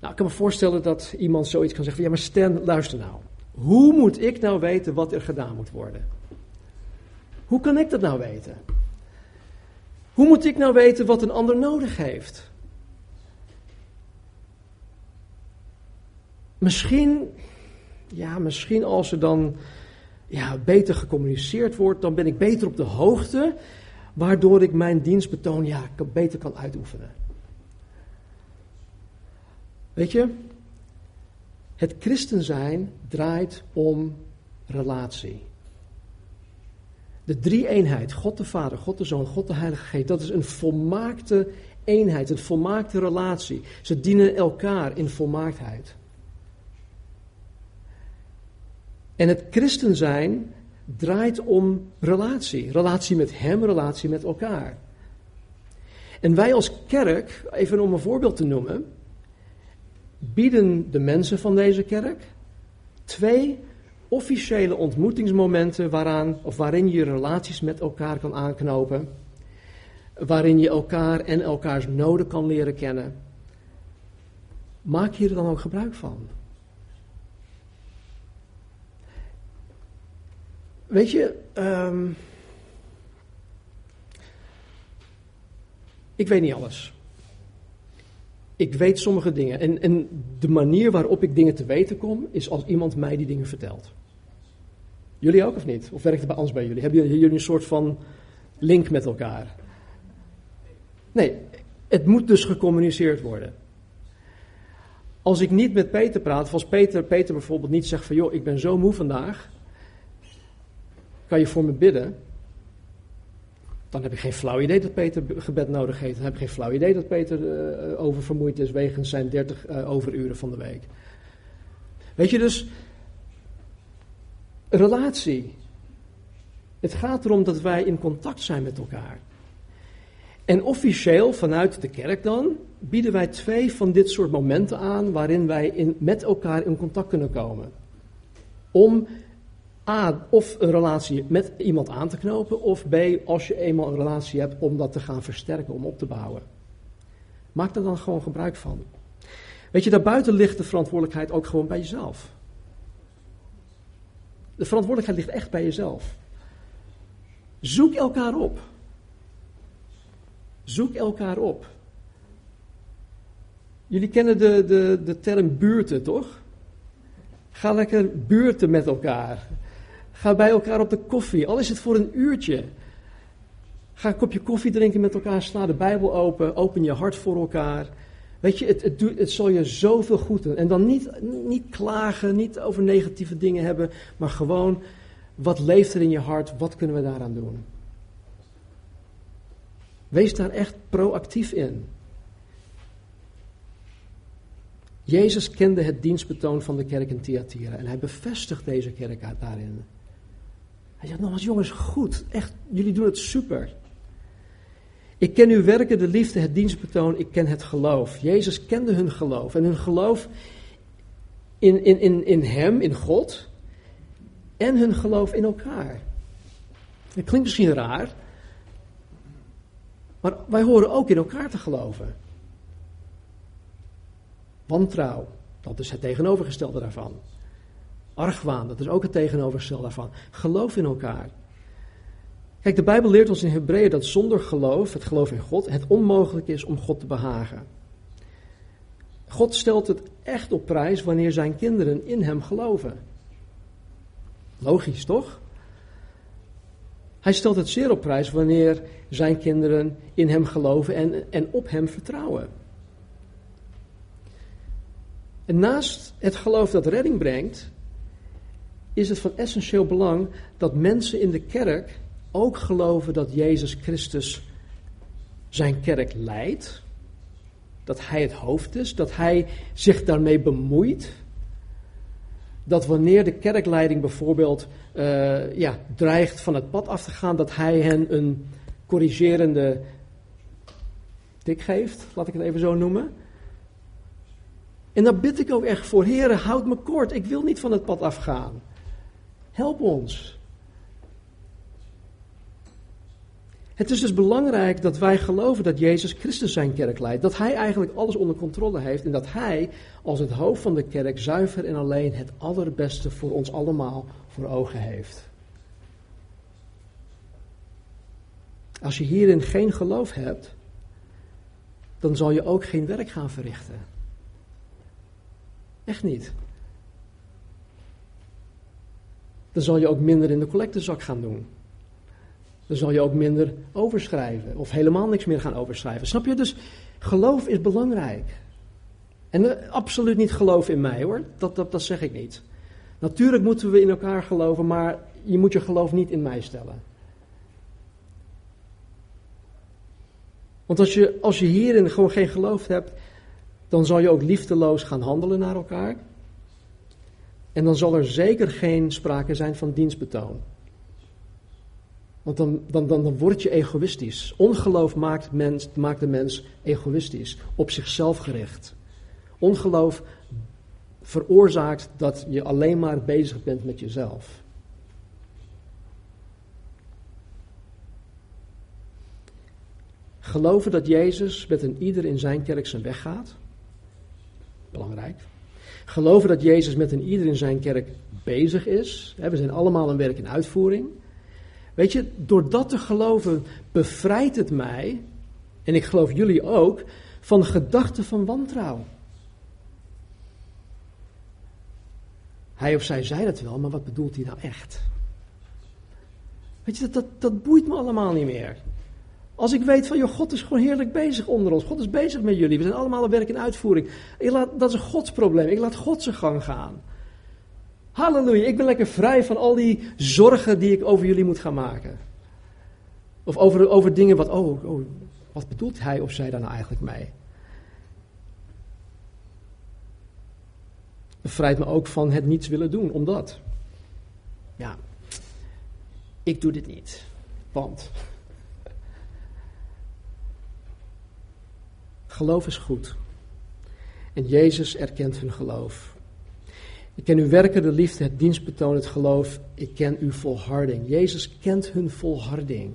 Nou, ik kan me voorstellen dat iemand zoiets kan zeggen: van, ja, maar Stan, luister nou. Hoe moet ik nou weten wat er gedaan moet worden? Hoe kan ik dat nou weten? Hoe moet ik nou weten wat een ander nodig heeft? Misschien, ja, misschien als er dan ja, beter gecommuniceerd wordt, dan ben ik beter op de hoogte, waardoor ik mijn dienstbetoon ja, beter kan uitoefenen. Weet je, het christen zijn draait om relatie. De drie-eenheid, God de Vader, God de Zoon, God de Heilige Geest, dat is een volmaakte eenheid, een volmaakte relatie. Ze dienen elkaar in volmaaktheid. En het christen zijn draait om relatie. Relatie met Hem, relatie met elkaar. En wij als kerk, even om een voorbeeld te noemen, bieden de mensen van deze kerk twee officiële ontmoetingsmomenten waaraan, of waarin je relaties met elkaar kan aanknopen. Waarin je elkaar en elkaars noden kan leren kennen. Maak hier dan ook gebruik van. Weet je, um, ik weet niet alles. Ik weet sommige dingen. En, en de manier waarop ik dingen te weten kom, is als iemand mij die dingen vertelt. Jullie ook of niet? Of werkt het bij ons bij jullie? Hebben jullie een soort van link met elkaar? Nee, het moet dus gecommuniceerd worden. Als ik niet met Peter praat, of als Peter, Peter bijvoorbeeld niet zegt van joh, ik ben zo moe vandaag, kan je voor me bidden? Dan heb ik geen flauw idee dat Peter gebed nodig heeft. Dan heb ik geen flauw idee dat Peter uh, oververmoeid is wegens zijn 30 uh, overuren van de week. Weet je dus, relatie. Het gaat erom dat wij in contact zijn met elkaar. En officieel vanuit de kerk dan bieden wij twee van dit soort momenten aan waarin wij in, met elkaar in contact kunnen komen. Om A, of een relatie met iemand aan te knopen, of B, als je eenmaal een relatie hebt, om dat te gaan versterken, om op te bouwen. Maak er dan gewoon gebruik van. Weet je, daarbuiten ligt de verantwoordelijkheid ook gewoon bij jezelf. De verantwoordelijkheid ligt echt bij jezelf. Zoek elkaar op. Zoek elkaar op. Jullie kennen de, de, de term buurten, toch? Ga lekker buurten met elkaar. Ga bij elkaar op de koffie, al is het voor een uurtje. Ga een kopje koffie drinken met elkaar, sla de Bijbel open, open je hart voor elkaar. Weet je, het, het, het zal je zoveel goed doen. En dan niet, niet klagen, niet over negatieve dingen hebben, maar gewoon Wat leeft er in je hart? Wat kunnen we daaraan doen? Wees daar echt proactief in. Jezus kende het dienstbetoon van de kerk in Thyatira en hij bevestigt deze kerk daarin. Hij zegt nogmaals, jongens, goed, echt, jullie doen het super. Ik ken uw werken, de liefde, het dienstbetoon, ik ken het geloof. Jezus kende hun geloof en hun geloof in, in, in, in Hem, in God, en hun geloof in elkaar. Het klinkt misschien raar, maar wij horen ook in elkaar te geloven. Wantrouw, dat is het tegenovergestelde daarvan. Argwaan, dat is ook het tegenovergestelde daarvan. Geloof in elkaar. Kijk, de Bijbel leert ons in Hebreeën dat zonder geloof, het geloof in God, het onmogelijk is om God te behagen. God stelt het echt op prijs wanneer zijn kinderen in hem geloven. Logisch, toch? Hij stelt het zeer op prijs wanneer zijn kinderen in hem geloven en, en op hem vertrouwen. En naast het geloof dat redding brengt, is het van essentieel belang dat mensen in de kerk ook geloven dat Jezus Christus zijn kerk leidt, dat Hij het hoofd is, dat Hij zich daarmee bemoeit. Dat wanneer de kerkleiding bijvoorbeeld uh, ja, dreigt van het pad af te gaan, dat Hij hen een corrigerende tik geeft, laat ik het even zo noemen. En daar bid ik ook echt voor, Heer, houd me kort, ik wil niet van het pad afgaan. Help ons. Het is dus belangrijk dat wij geloven dat Jezus Christus zijn kerk leidt. Dat Hij eigenlijk alles onder controle heeft en dat Hij als het hoofd van de kerk zuiver en alleen het allerbeste voor ons allemaal voor ogen heeft. Als je hierin geen geloof hebt, dan zal je ook geen werk gaan verrichten. Echt niet. Dan zal je ook minder in de collectezak gaan doen dan zal je ook minder overschrijven. Of helemaal niks meer gaan overschrijven. Snap je? Dus geloof is belangrijk. En uh, absoluut niet geloof in mij hoor. Dat, dat, dat zeg ik niet. Natuurlijk moeten we in elkaar geloven, maar je moet je geloof niet in mij stellen. Want als je, als je hierin gewoon geen geloof hebt, dan zal je ook liefdeloos gaan handelen naar elkaar. En dan zal er zeker geen sprake zijn van dienstbetoon. Want dan, dan, dan, dan word je egoïstisch. Ongeloof maakt, mens, maakt de mens egoïstisch, op zichzelf gericht. Ongeloof veroorzaakt dat je alleen maar bezig bent met jezelf. Geloven dat Jezus met een ieder in zijn kerk zijn weg gaat. Belangrijk. Geloven dat Jezus met een ieder in zijn kerk bezig is. We zijn allemaal een werk in uitvoering. Weet je, door dat te geloven bevrijdt het mij, en ik geloof jullie ook, van gedachten van wantrouwen. Hij of zij zei dat wel, maar wat bedoelt hij nou echt? Weet je, dat, dat, dat boeit me allemaal niet meer. Als ik weet van, joh, God is gewoon heerlijk bezig onder ons. God is bezig met jullie. We zijn allemaal een werk in uitvoering. Ik laat, dat is een godsprobleem. Ik laat God zijn gang gaan. Halleluja, ik ben lekker vrij van al die zorgen die ik over jullie moet gaan maken. Of over, over dingen wat, oh, oh, wat bedoelt hij of zij daar nou eigenlijk mee? Bevrijdt me ook van het niets willen doen, omdat. Ja, ik doe dit niet, want. Geloof is goed. En Jezus erkent hun geloof. Ik ken uw werken, de liefde, het dienstbetoon, het geloof. Ik ken uw volharding. Jezus kent hun volharding.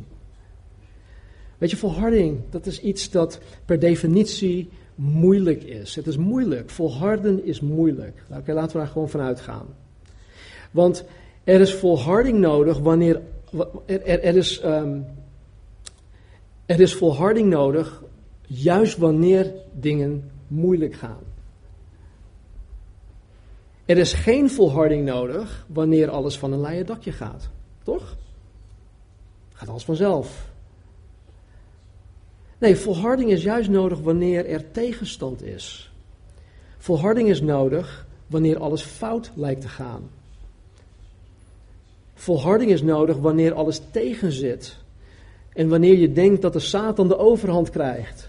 Weet je, volharding, dat is iets dat per definitie moeilijk is. Het is moeilijk. Volharden is moeilijk. Oké, laten we daar gewoon van uitgaan. Want er is volharding nodig wanneer. Er, er, is, um, er is volharding nodig juist wanneer dingen moeilijk gaan. Er is geen volharding nodig wanneer alles van een leien dakje gaat. Toch? Gaat alles vanzelf. Nee, volharding is juist nodig wanneer er tegenstand is. Volharding is nodig wanneer alles fout lijkt te gaan. Volharding is nodig wanneer alles tegenzit. En wanneer je denkt dat de Satan de overhand krijgt.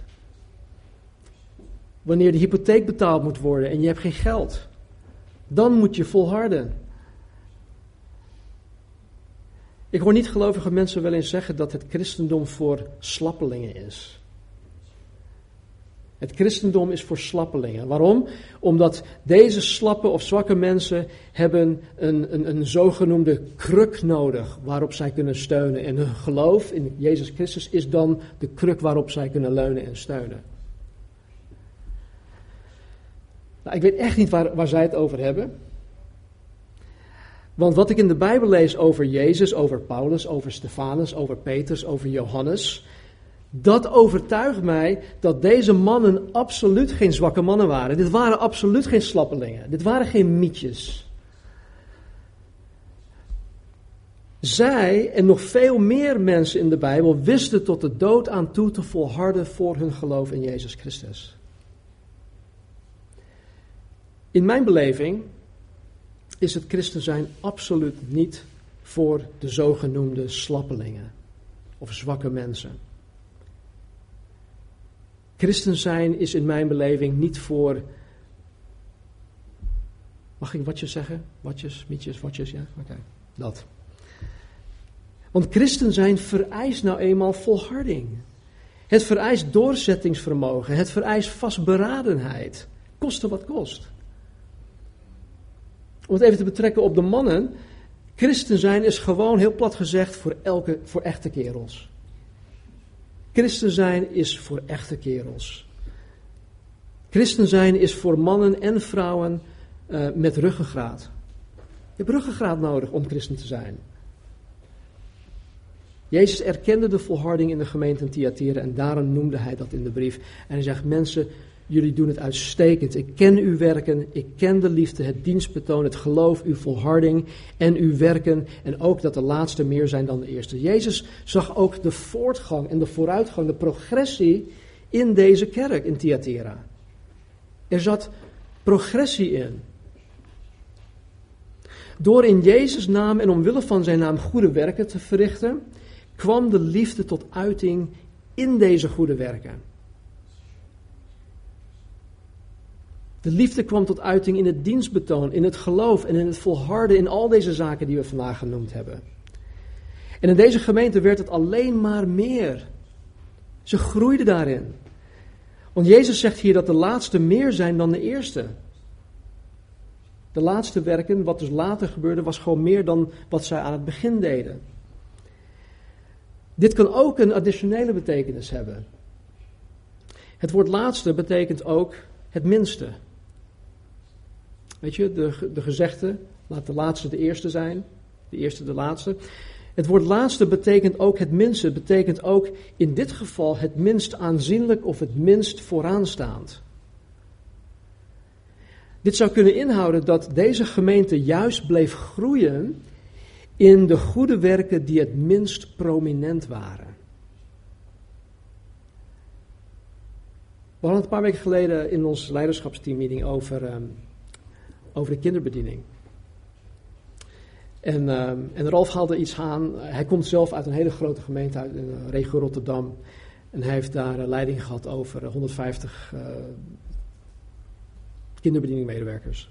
Wanneer de hypotheek betaald moet worden en je hebt geen geld. Dan moet je volharden. Ik hoor niet gelovige mensen wel eens zeggen dat het christendom voor slappelingen is. Het christendom is voor slappelingen. Waarom? Omdat deze slappe of zwakke mensen hebben een, een, een zogenoemde kruk nodig waarop zij kunnen steunen. En hun geloof in Jezus Christus is dan de kruk waarop zij kunnen leunen en steunen. Nou, ik weet echt niet waar, waar zij het over hebben. Want wat ik in de Bijbel lees over Jezus, over Paulus, over Stefanus, over Petrus, over Johannes, dat overtuigt mij dat deze mannen absoluut geen zwakke mannen waren. Dit waren absoluut geen slappelingen. Dit waren geen mietjes. Zij en nog veel meer mensen in de Bijbel wisten tot de dood aan toe te volharden voor hun geloof in Jezus Christus. In mijn beleving is het christen zijn absoluut niet voor de zogenoemde slappelingen of zwakke mensen. Christen zijn is in mijn beleving niet voor. Mag ik watjes zeggen? Watjes, mietjes, watjes, ja? Oké, dat. Want christen zijn vereist nou eenmaal volharding. Het vereist doorzettingsvermogen. Het vereist vastberadenheid. Koste wat kost. Om het even te betrekken op de mannen. Christen zijn is gewoon heel plat gezegd voor, elke, voor echte kerels. Christen zijn is voor echte kerels. Christen zijn is voor mannen en vrouwen uh, met ruggengraat. Je hebt ruggengraat nodig om christen te zijn. Jezus erkende de volharding in de gemeente in en daarom noemde hij dat in de brief. En hij zegt, mensen, Jullie doen het uitstekend. Ik ken uw werken, ik ken de liefde, het dienstbetoon, het geloof, uw volharding en uw werken. En ook dat de laatste meer zijn dan de eerste. Jezus zag ook de voortgang en de vooruitgang, de progressie in deze kerk in Thyatira. Er zat progressie in. Door in Jezus' naam en omwille van zijn naam goede werken te verrichten, kwam de liefde tot uiting in deze goede werken. De liefde kwam tot uiting in het dienstbetoon, in het geloof en in het volharden in al deze zaken die we vandaag genoemd hebben. En in deze gemeente werd het alleen maar meer. Ze groeiden daarin. Want Jezus zegt hier dat de laatste meer zijn dan de eerste. De laatste werken, wat dus later gebeurde, was gewoon meer dan wat zij aan het begin deden. Dit kan ook een additionele betekenis hebben. Het woord laatste betekent ook het minste. Weet je, de, de gezegde, laat de laatste de eerste zijn, de eerste de laatste. Het woord laatste betekent ook het minste, betekent ook in dit geval het minst aanzienlijk of het minst vooraanstaand. Dit zou kunnen inhouden dat deze gemeente juist bleef groeien in de goede werken die het minst prominent waren. We hadden het een paar weken geleden in ons leiderschapsteammeeting over ehm, over de kinderbediening. En, uh, en Ralf haalde iets aan. Hij komt zelf uit een hele grote gemeente uit de regio Rotterdam. En hij heeft daar leiding gehad over 150 uh, kinderbedieningmedewerkers.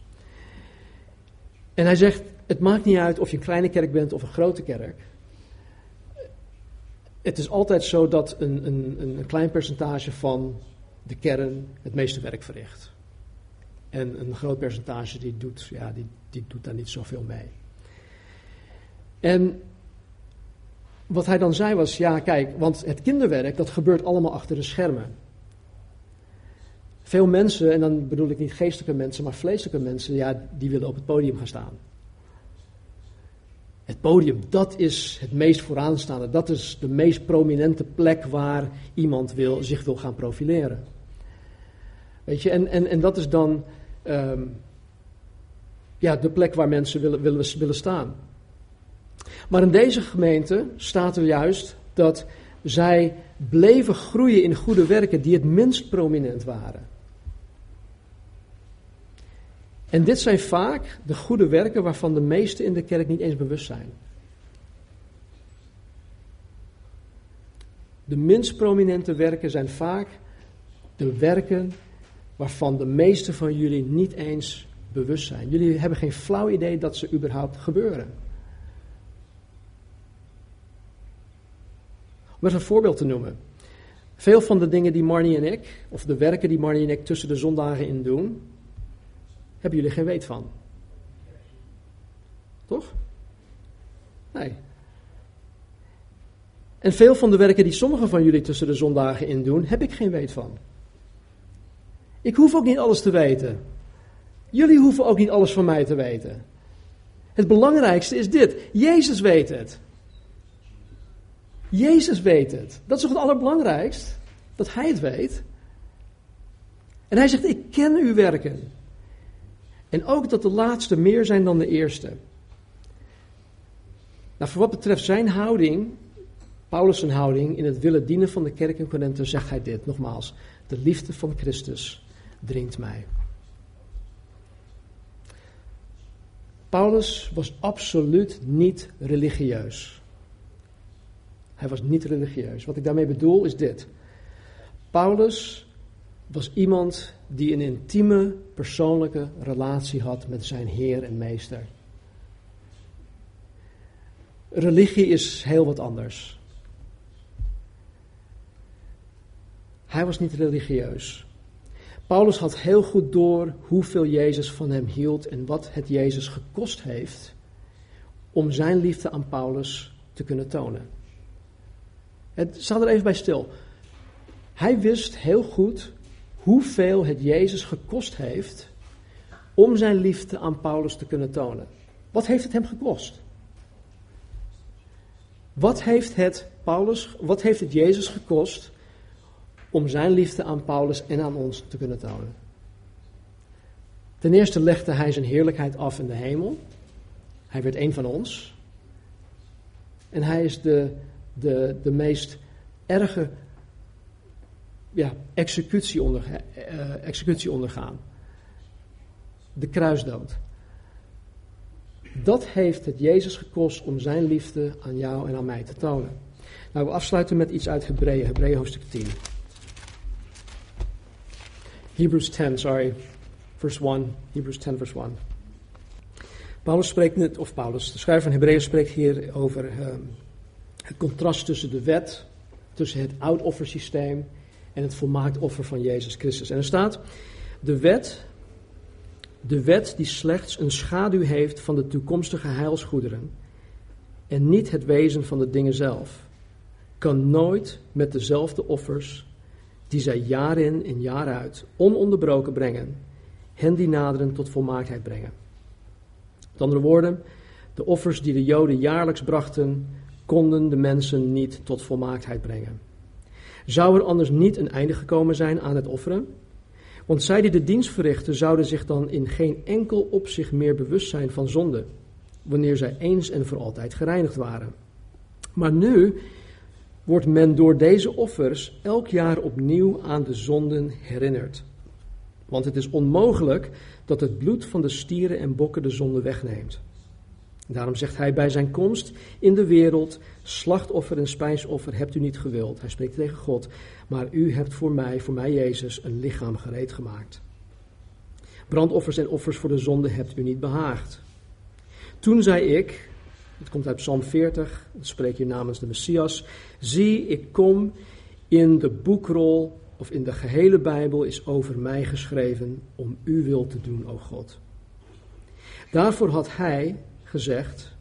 En hij zegt: Het maakt niet uit of je een kleine kerk bent of een grote kerk. Het is altijd zo dat een, een, een klein percentage van de kern het meeste werk verricht. En een groot percentage die doet, ja, die, die doet daar niet zoveel mee. En wat hij dan zei was, ja kijk, want het kinderwerk, dat gebeurt allemaal achter de schermen. Veel mensen, en dan bedoel ik niet geestelijke mensen, maar vleeselijke mensen, ja, die willen op het podium gaan staan. Het podium, dat is het meest vooraanstaande, dat is de meest prominente plek waar iemand wil, zich wil gaan profileren. Weet je, en, en, en dat is dan Ehm, ja, de plek waar mensen willen, willen, willen staan. Maar in deze gemeente staat er juist dat zij bleven groeien in goede werken die het minst prominent waren. En dit zijn vaak de goede werken waarvan de meesten in de kerk niet eens bewust zijn. De minst prominente werken zijn vaak de werken waarvan de meeste van jullie niet eens bewust zijn. Jullie hebben geen flauw idee dat ze überhaupt gebeuren. Om eens een voorbeeld te noemen. Veel van de dingen die Marnie en ik, of de werken die Marnie en ik tussen de zondagen in doen, hebben jullie geen weet van. Toch? Nee. En veel van de werken die sommigen van jullie tussen de zondagen in doen, heb ik geen weet van. Ik hoef ook niet alles te weten. Jullie hoeven ook niet alles van mij te weten. Het belangrijkste is dit: Jezus weet het. Jezus weet het. Dat is toch het allerbelangrijkst? Dat Hij het weet. En Hij zegt: Ik ken uw werken. En ook dat de laatste meer zijn dan de eerste. Nou, voor wat betreft zijn houding, Paulus' houding in het willen dienen van de kerk in Corinthe, zegt hij dit nogmaals: De liefde van Christus dringt mij. Paulus was absoluut niet religieus. Hij was niet religieus. Wat ik daarmee bedoel is dit. Paulus was iemand die een intieme, persoonlijke relatie had met zijn Heer en Meester. Religie is heel wat anders. Hij was niet religieus. Paulus had heel goed door hoeveel Jezus van hem hield en wat het Jezus gekost heeft om zijn liefde aan Paulus te kunnen tonen. Het staat er even bij stil. Hij wist heel goed hoeveel het Jezus gekost heeft om zijn liefde aan Paulus te kunnen tonen. Wat heeft het hem gekost? Wat heeft het Paulus, wat heeft het Jezus gekost om zijn liefde aan Paulus en aan ons te kunnen tonen. Ten eerste legde hij zijn heerlijkheid af in de hemel. Hij werd een van ons. En hij is de, de, de meest erge ja, executie, onder, uh, executie ondergaan. De kruisdood. Dat heeft het Jezus gekost om zijn liefde aan jou en aan mij te tonen. Nou, we afsluiten met iets uit Hebreeën, Hebreeën hoofdstuk 10. Hebrews 10, sorry, verse 1. Hebrews 10, verse 1. Paulus spreekt net, of Paulus, de schrijver van Hebreeën spreekt hier over uh, het contrast tussen de wet, tussen het oud offersysteem en het volmaakt offer van Jezus Christus. En er staat, de wet, de wet die slechts een schaduw heeft van de toekomstige heilsgoederen en niet het wezen van de dingen zelf, kan nooit met dezelfde offers die zij jaar in en jaar uit ononderbroken brengen, hen die naderen tot volmaaktheid brengen. Met andere woorden, de offers die de Joden jaarlijks brachten, konden de mensen niet tot volmaaktheid brengen. Zou er anders niet een einde gekomen zijn aan het offeren? Want zij die de dienst verrichten, zouden zich dan in geen enkel opzicht meer bewust zijn van zonde, wanneer zij eens en voor altijd gereinigd waren. Maar nu wordt men door deze offers elk jaar opnieuw aan de zonden herinnerd. Want het is onmogelijk dat het bloed van de stieren en bokken de zonde wegneemt. Daarom zegt hij bij zijn komst in de wereld: slachtoffer en spijsoffer hebt u niet gewild. Hij spreekt tegen God, maar u hebt voor mij, voor mij Jezus, een lichaam gereed gemaakt. Brandoffers en offers voor de zonde hebt u niet behaagd. Toen zei ik, het komt uit Psalm 40, dat spreek je namens de Messias. Zie, ik kom in de boekrol, of in de gehele Bijbel is over mij geschreven om uw wil te doen, o God. Daarvoor had hij gezegd,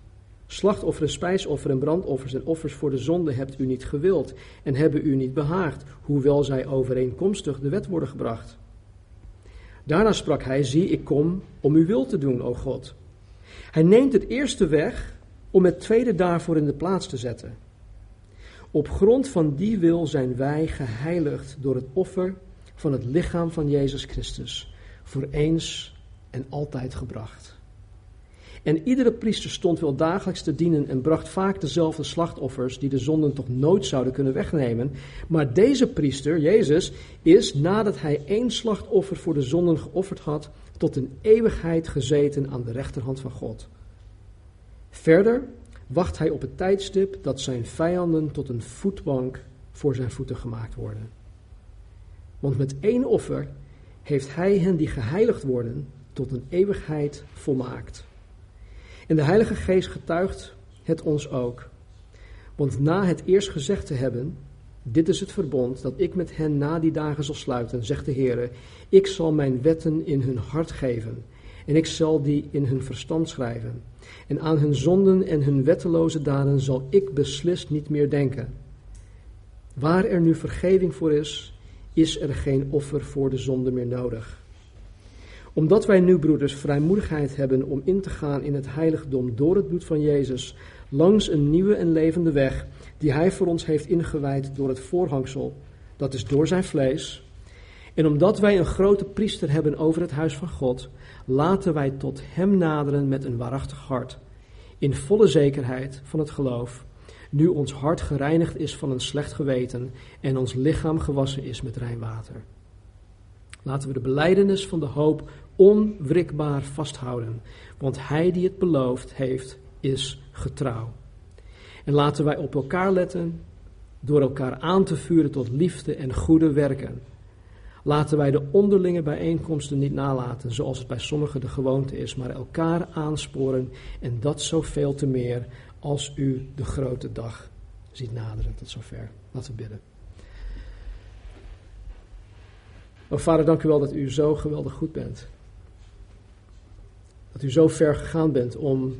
slachtofferen, spijsofferen en brandoffers en offers voor de zonde hebt u niet gewild en hebben u niet behaagd, hoewel zij overeenkomstig de wet worden gebracht. Daarna sprak hij, zie, ik kom om uw wil te doen, o God. Hij neemt het eerste weg om het tweede daarvoor in de plaats te zetten. Op grond van die wil zijn wij geheiligd door het offer van het lichaam van Jezus Christus, voor eens en altijd gebracht. En iedere priester stond wel dagelijks te dienen en bracht vaak dezelfde slachtoffers die de zonden toch nooit zouden kunnen wegnemen. Maar deze priester, Jezus, is nadat hij één slachtoffer voor de zonden geofferd had, tot een eeuwigheid gezeten aan de rechterhand van God. Verder wacht hij op het tijdstip dat zijn vijanden tot een voetbank voor zijn voeten gemaakt worden. Want met één offer heeft hij hen die geheiligd worden tot een eeuwigheid volmaakt. En de Heilige Geest getuigt het ons ook. Want na het eerst gezegd te hebben, dit is het verbond dat ik met hen na die dagen zal sluiten, zegt de Heer, ik zal mijn wetten in hun hart geven en ik zal die in hun verstand schrijven. En aan hun zonden en hun wetteloze daden zal ik beslist niet meer denken. Waar er nu vergeving voor is, is er geen offer voor de zonde meer nodig. Omdat wij nu, broeders, vrijmoedigheid hebben om in te gaan in het heiligdom door het bloed van Jezus, langs een nieuwe en levende weg, die Hij voor ons heeft ingewijd door het voorhangsel, dat is door zijn vlees. En omdat wij een grote priester hebben over het huis van God, laten wij tot Hem naderen met een waarachtig hart, in volle zekerheid van het geloof, nu ons hart gereinigd is van een slecht geweten en ons lichaam gewassen is met rein water. Laten we de beleidenis van de hoop onwrikbaar vasthouden, want Hij die het beloofd heeft, is getrouw. En laten wij op elkaar letten door elkaar aan te vuren tot liefde en goede werken. Laten wij de onderlinge bijeenkomsten niet nalaten, zoals het bij sommigen de gewoonte is, maar elkaar aansporen en dat zoveel te meer als u de grote dag ziet naderen. Tot zover. Laten we bidden. Oh vader, dank u wel dat u zo geweldig goed bent. Dat u zo ver gegaan bent om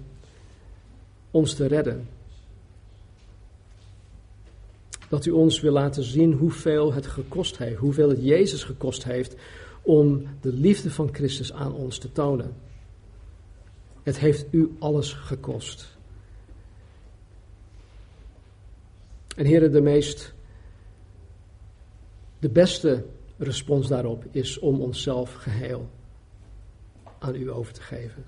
ons te redden. Dat u ons wil laten zien hoeveel het gekost heeft, hoeveel het Jezus gekost heeft om de liefde van Christus aan ons te tonen. Het heeft u alles gekost. En heren, de meest, de beste respons daarop is om onszelf geheel aan u over te geven.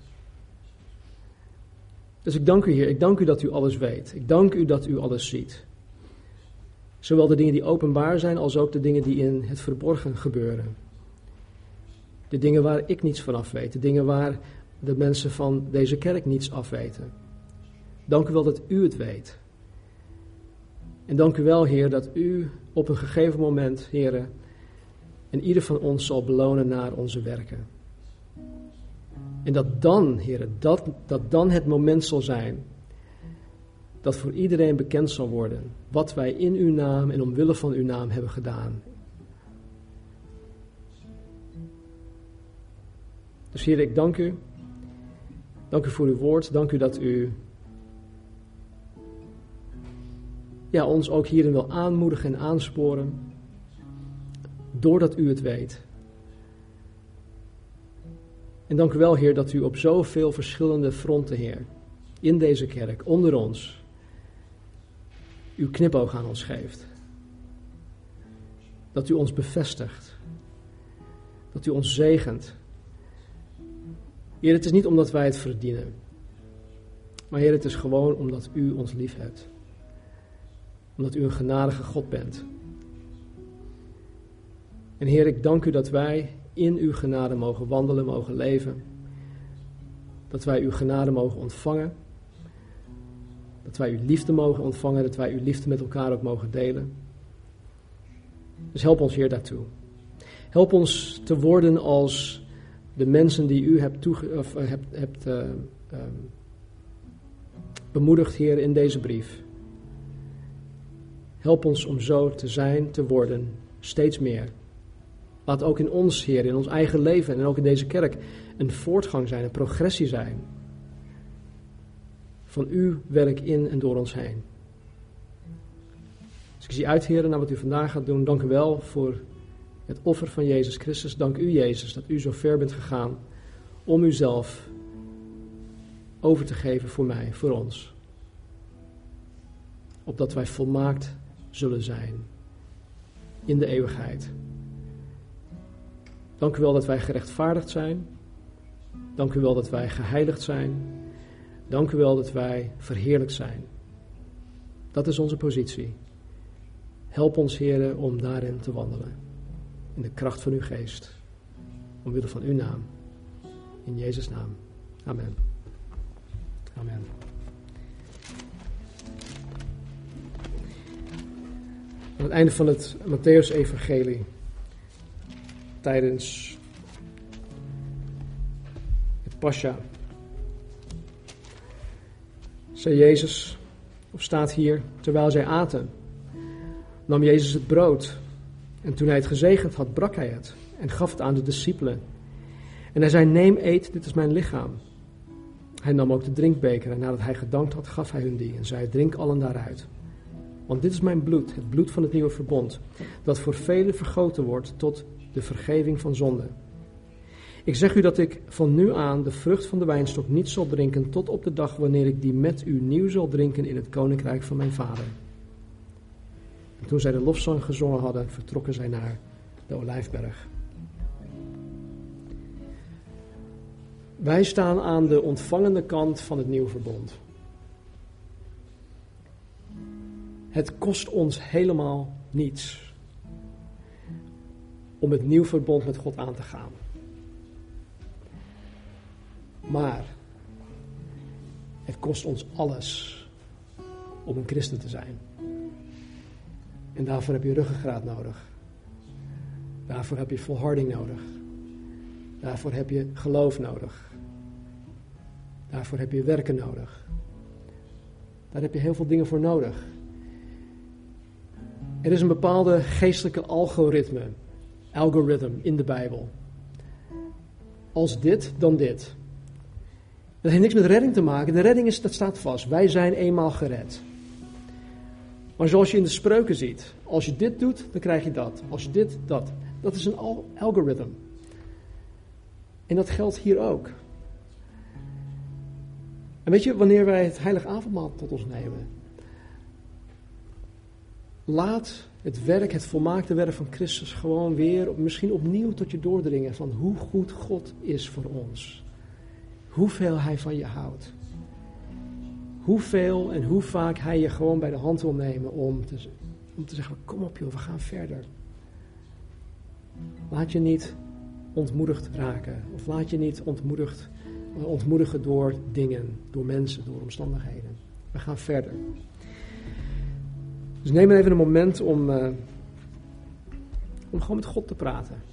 Dus ik dank u, Heer. Ik dank u dat u alles weet. Ik dank u dat u alles ziet. Zowel de dingen die openbaar zijn, als ook de dingen die in het verborgen gebeuren. De dingen waar ik niets van af weet. De dingen waar de mensen van deze kerk niets af weten. Dank u wel dat u het weet. En dank u wel, Heer, dat u op een gegeven moment, Heer, en ieder van ons zal belonen naar onze werken. En dat dan, Heer, dat, dat dan het moment zal zijn dat voor iedereen bekend zal worden wat wij in uw naam en omwille van uw naam hebben gedaan. Dus Heer, ik dank u. Dank u voor uw woord. Dank u dat u ja, ons ook hierin wil aanmoedigen en aansporen. Doordat u het weet. En dank u wel, Heer, dat u op zoveel verschillende fronten, Heer, in deze kerk, onder ons, uw knipoog aan ons geeft. Dat u ons bevestigt. Dat u ons zegent. Heer, het is niet omdat wij het verdienen. Maar Heer, het is gewoon omdat u ons lief hebt. Omdat u een genadige God bent. En Heer, ik dank u dat wij in uw genade mogen wandelen, mogen leven. Dat wij uw genade mogen ontvangen. Dat wij uw liefde mogen ontvangen, dat wij uw liefde met elkaar ook mogen delen. Dus help ons, Heer, daartoe. Help ons te worden als de mensen die u hebt, toege of, uh, hebt, hebt uh, um, bemoedigd, Heer, in deze brief. Help ons om zo te zijn, te worden, steeds meer. Laat ook in ons, Heer, in ons eigen leven en ook in deze kerk een voortgang zijn, een progressie zijn. Van uw werk in en door ons heen. Dus ik zie uit, Heer, naar wat u vandaag gaat doen. Dank u wel voor het offer van Jezus Christus. Dank u, Jezus, dat u zo ver bent gegaan om uzelf over te geven voor mij, voor ons. Opdat wij volmaakt zullen zijn in de eeuwigheid. Dank u wel dat wij gerechtvaardigd zijn. Dank u wel dat wij geheiligd zijn. Dank u wel dat wij verheerlijkt zijn. Dat is onze positie. Help ons, heren, om daarin te wandelen. In de kracht van uw geest. Omwille van uw naam. In Jezus' naam. Amen. Amen. Aan het einde van het Matthäus-evangelie, tijdens het Pascha, zei Jezus, of staat hier, terwijl zij aten, nam Jezus het brood en toen hij het gezegend had, brak hij het en gaf het aan de discipelen. En hij zei, neem, eet, dit is mijn lichaam. Hij nam ook de drinkbeker en nadat hij gedankt had, gaf hij hun die en zei, drink allen daaruit. Want dit is mijn bloed, het bloed van het nieuwe verbond, dat voor velen vergoten wordt tot de vergeving van zonde. Ik zeg u dat ik van nu aan de vrucht van de wijnstok niet zal drinken tot op de dag wanneer ik die met u nieuw zal drinken in het koninkrijk van mijn vader. En toen zij de lofzang gezongen hadden, vertrokken zij naar de Olijfberg. Wij staan aan de ontvangende kant van het nieuwe verbond. Het kost ons helemaal niets om het nieuw verbond met God aan te gaan. Maar het kost ons alles om een christen te zijn. En daarvoor heb je ruggengraat nodig. Daarvoor heb je volharding nodig. Daarvoor heb je geloof nodig. Daarvoor heb je werken nodig. Daar heb je heel veel dingen voor nodig. Er is een bepaalde geestelijke algoritme, algoritme in de Bijbel. Als dit, dan dit. Dat heeft niks met redding te maken. De redding is, dat staat vast. Wij zijn eenmaal gered. Maar zoals je in de spreuken ziet, als je dit doet, dan krijg je dat. Als je dit, dat. Dat is een algoritme. En dat geldt hier ook. En weet je, wanneer wij het heilige avondmaal tot ons nemen, laat het werk, het volmaakte werk van Christus gewoon weer, misschien opnieuw tot je doordringen van hoe goed God is voor ons. Hoeveel Hij van je houdt. Hoeveel en hoe vaak Hij je gewoon bij de hand wil nemen om te, om te zeggen, kom op joh, we gaan verder. Laat je niet ontmoedigd raken. Of laat je niet ontmoedigd, ontmoedigen door dingen, door mensen, door omstandigheden. We gaan verder. Dus neem even een moment om, uh, om gewoon met God te praten.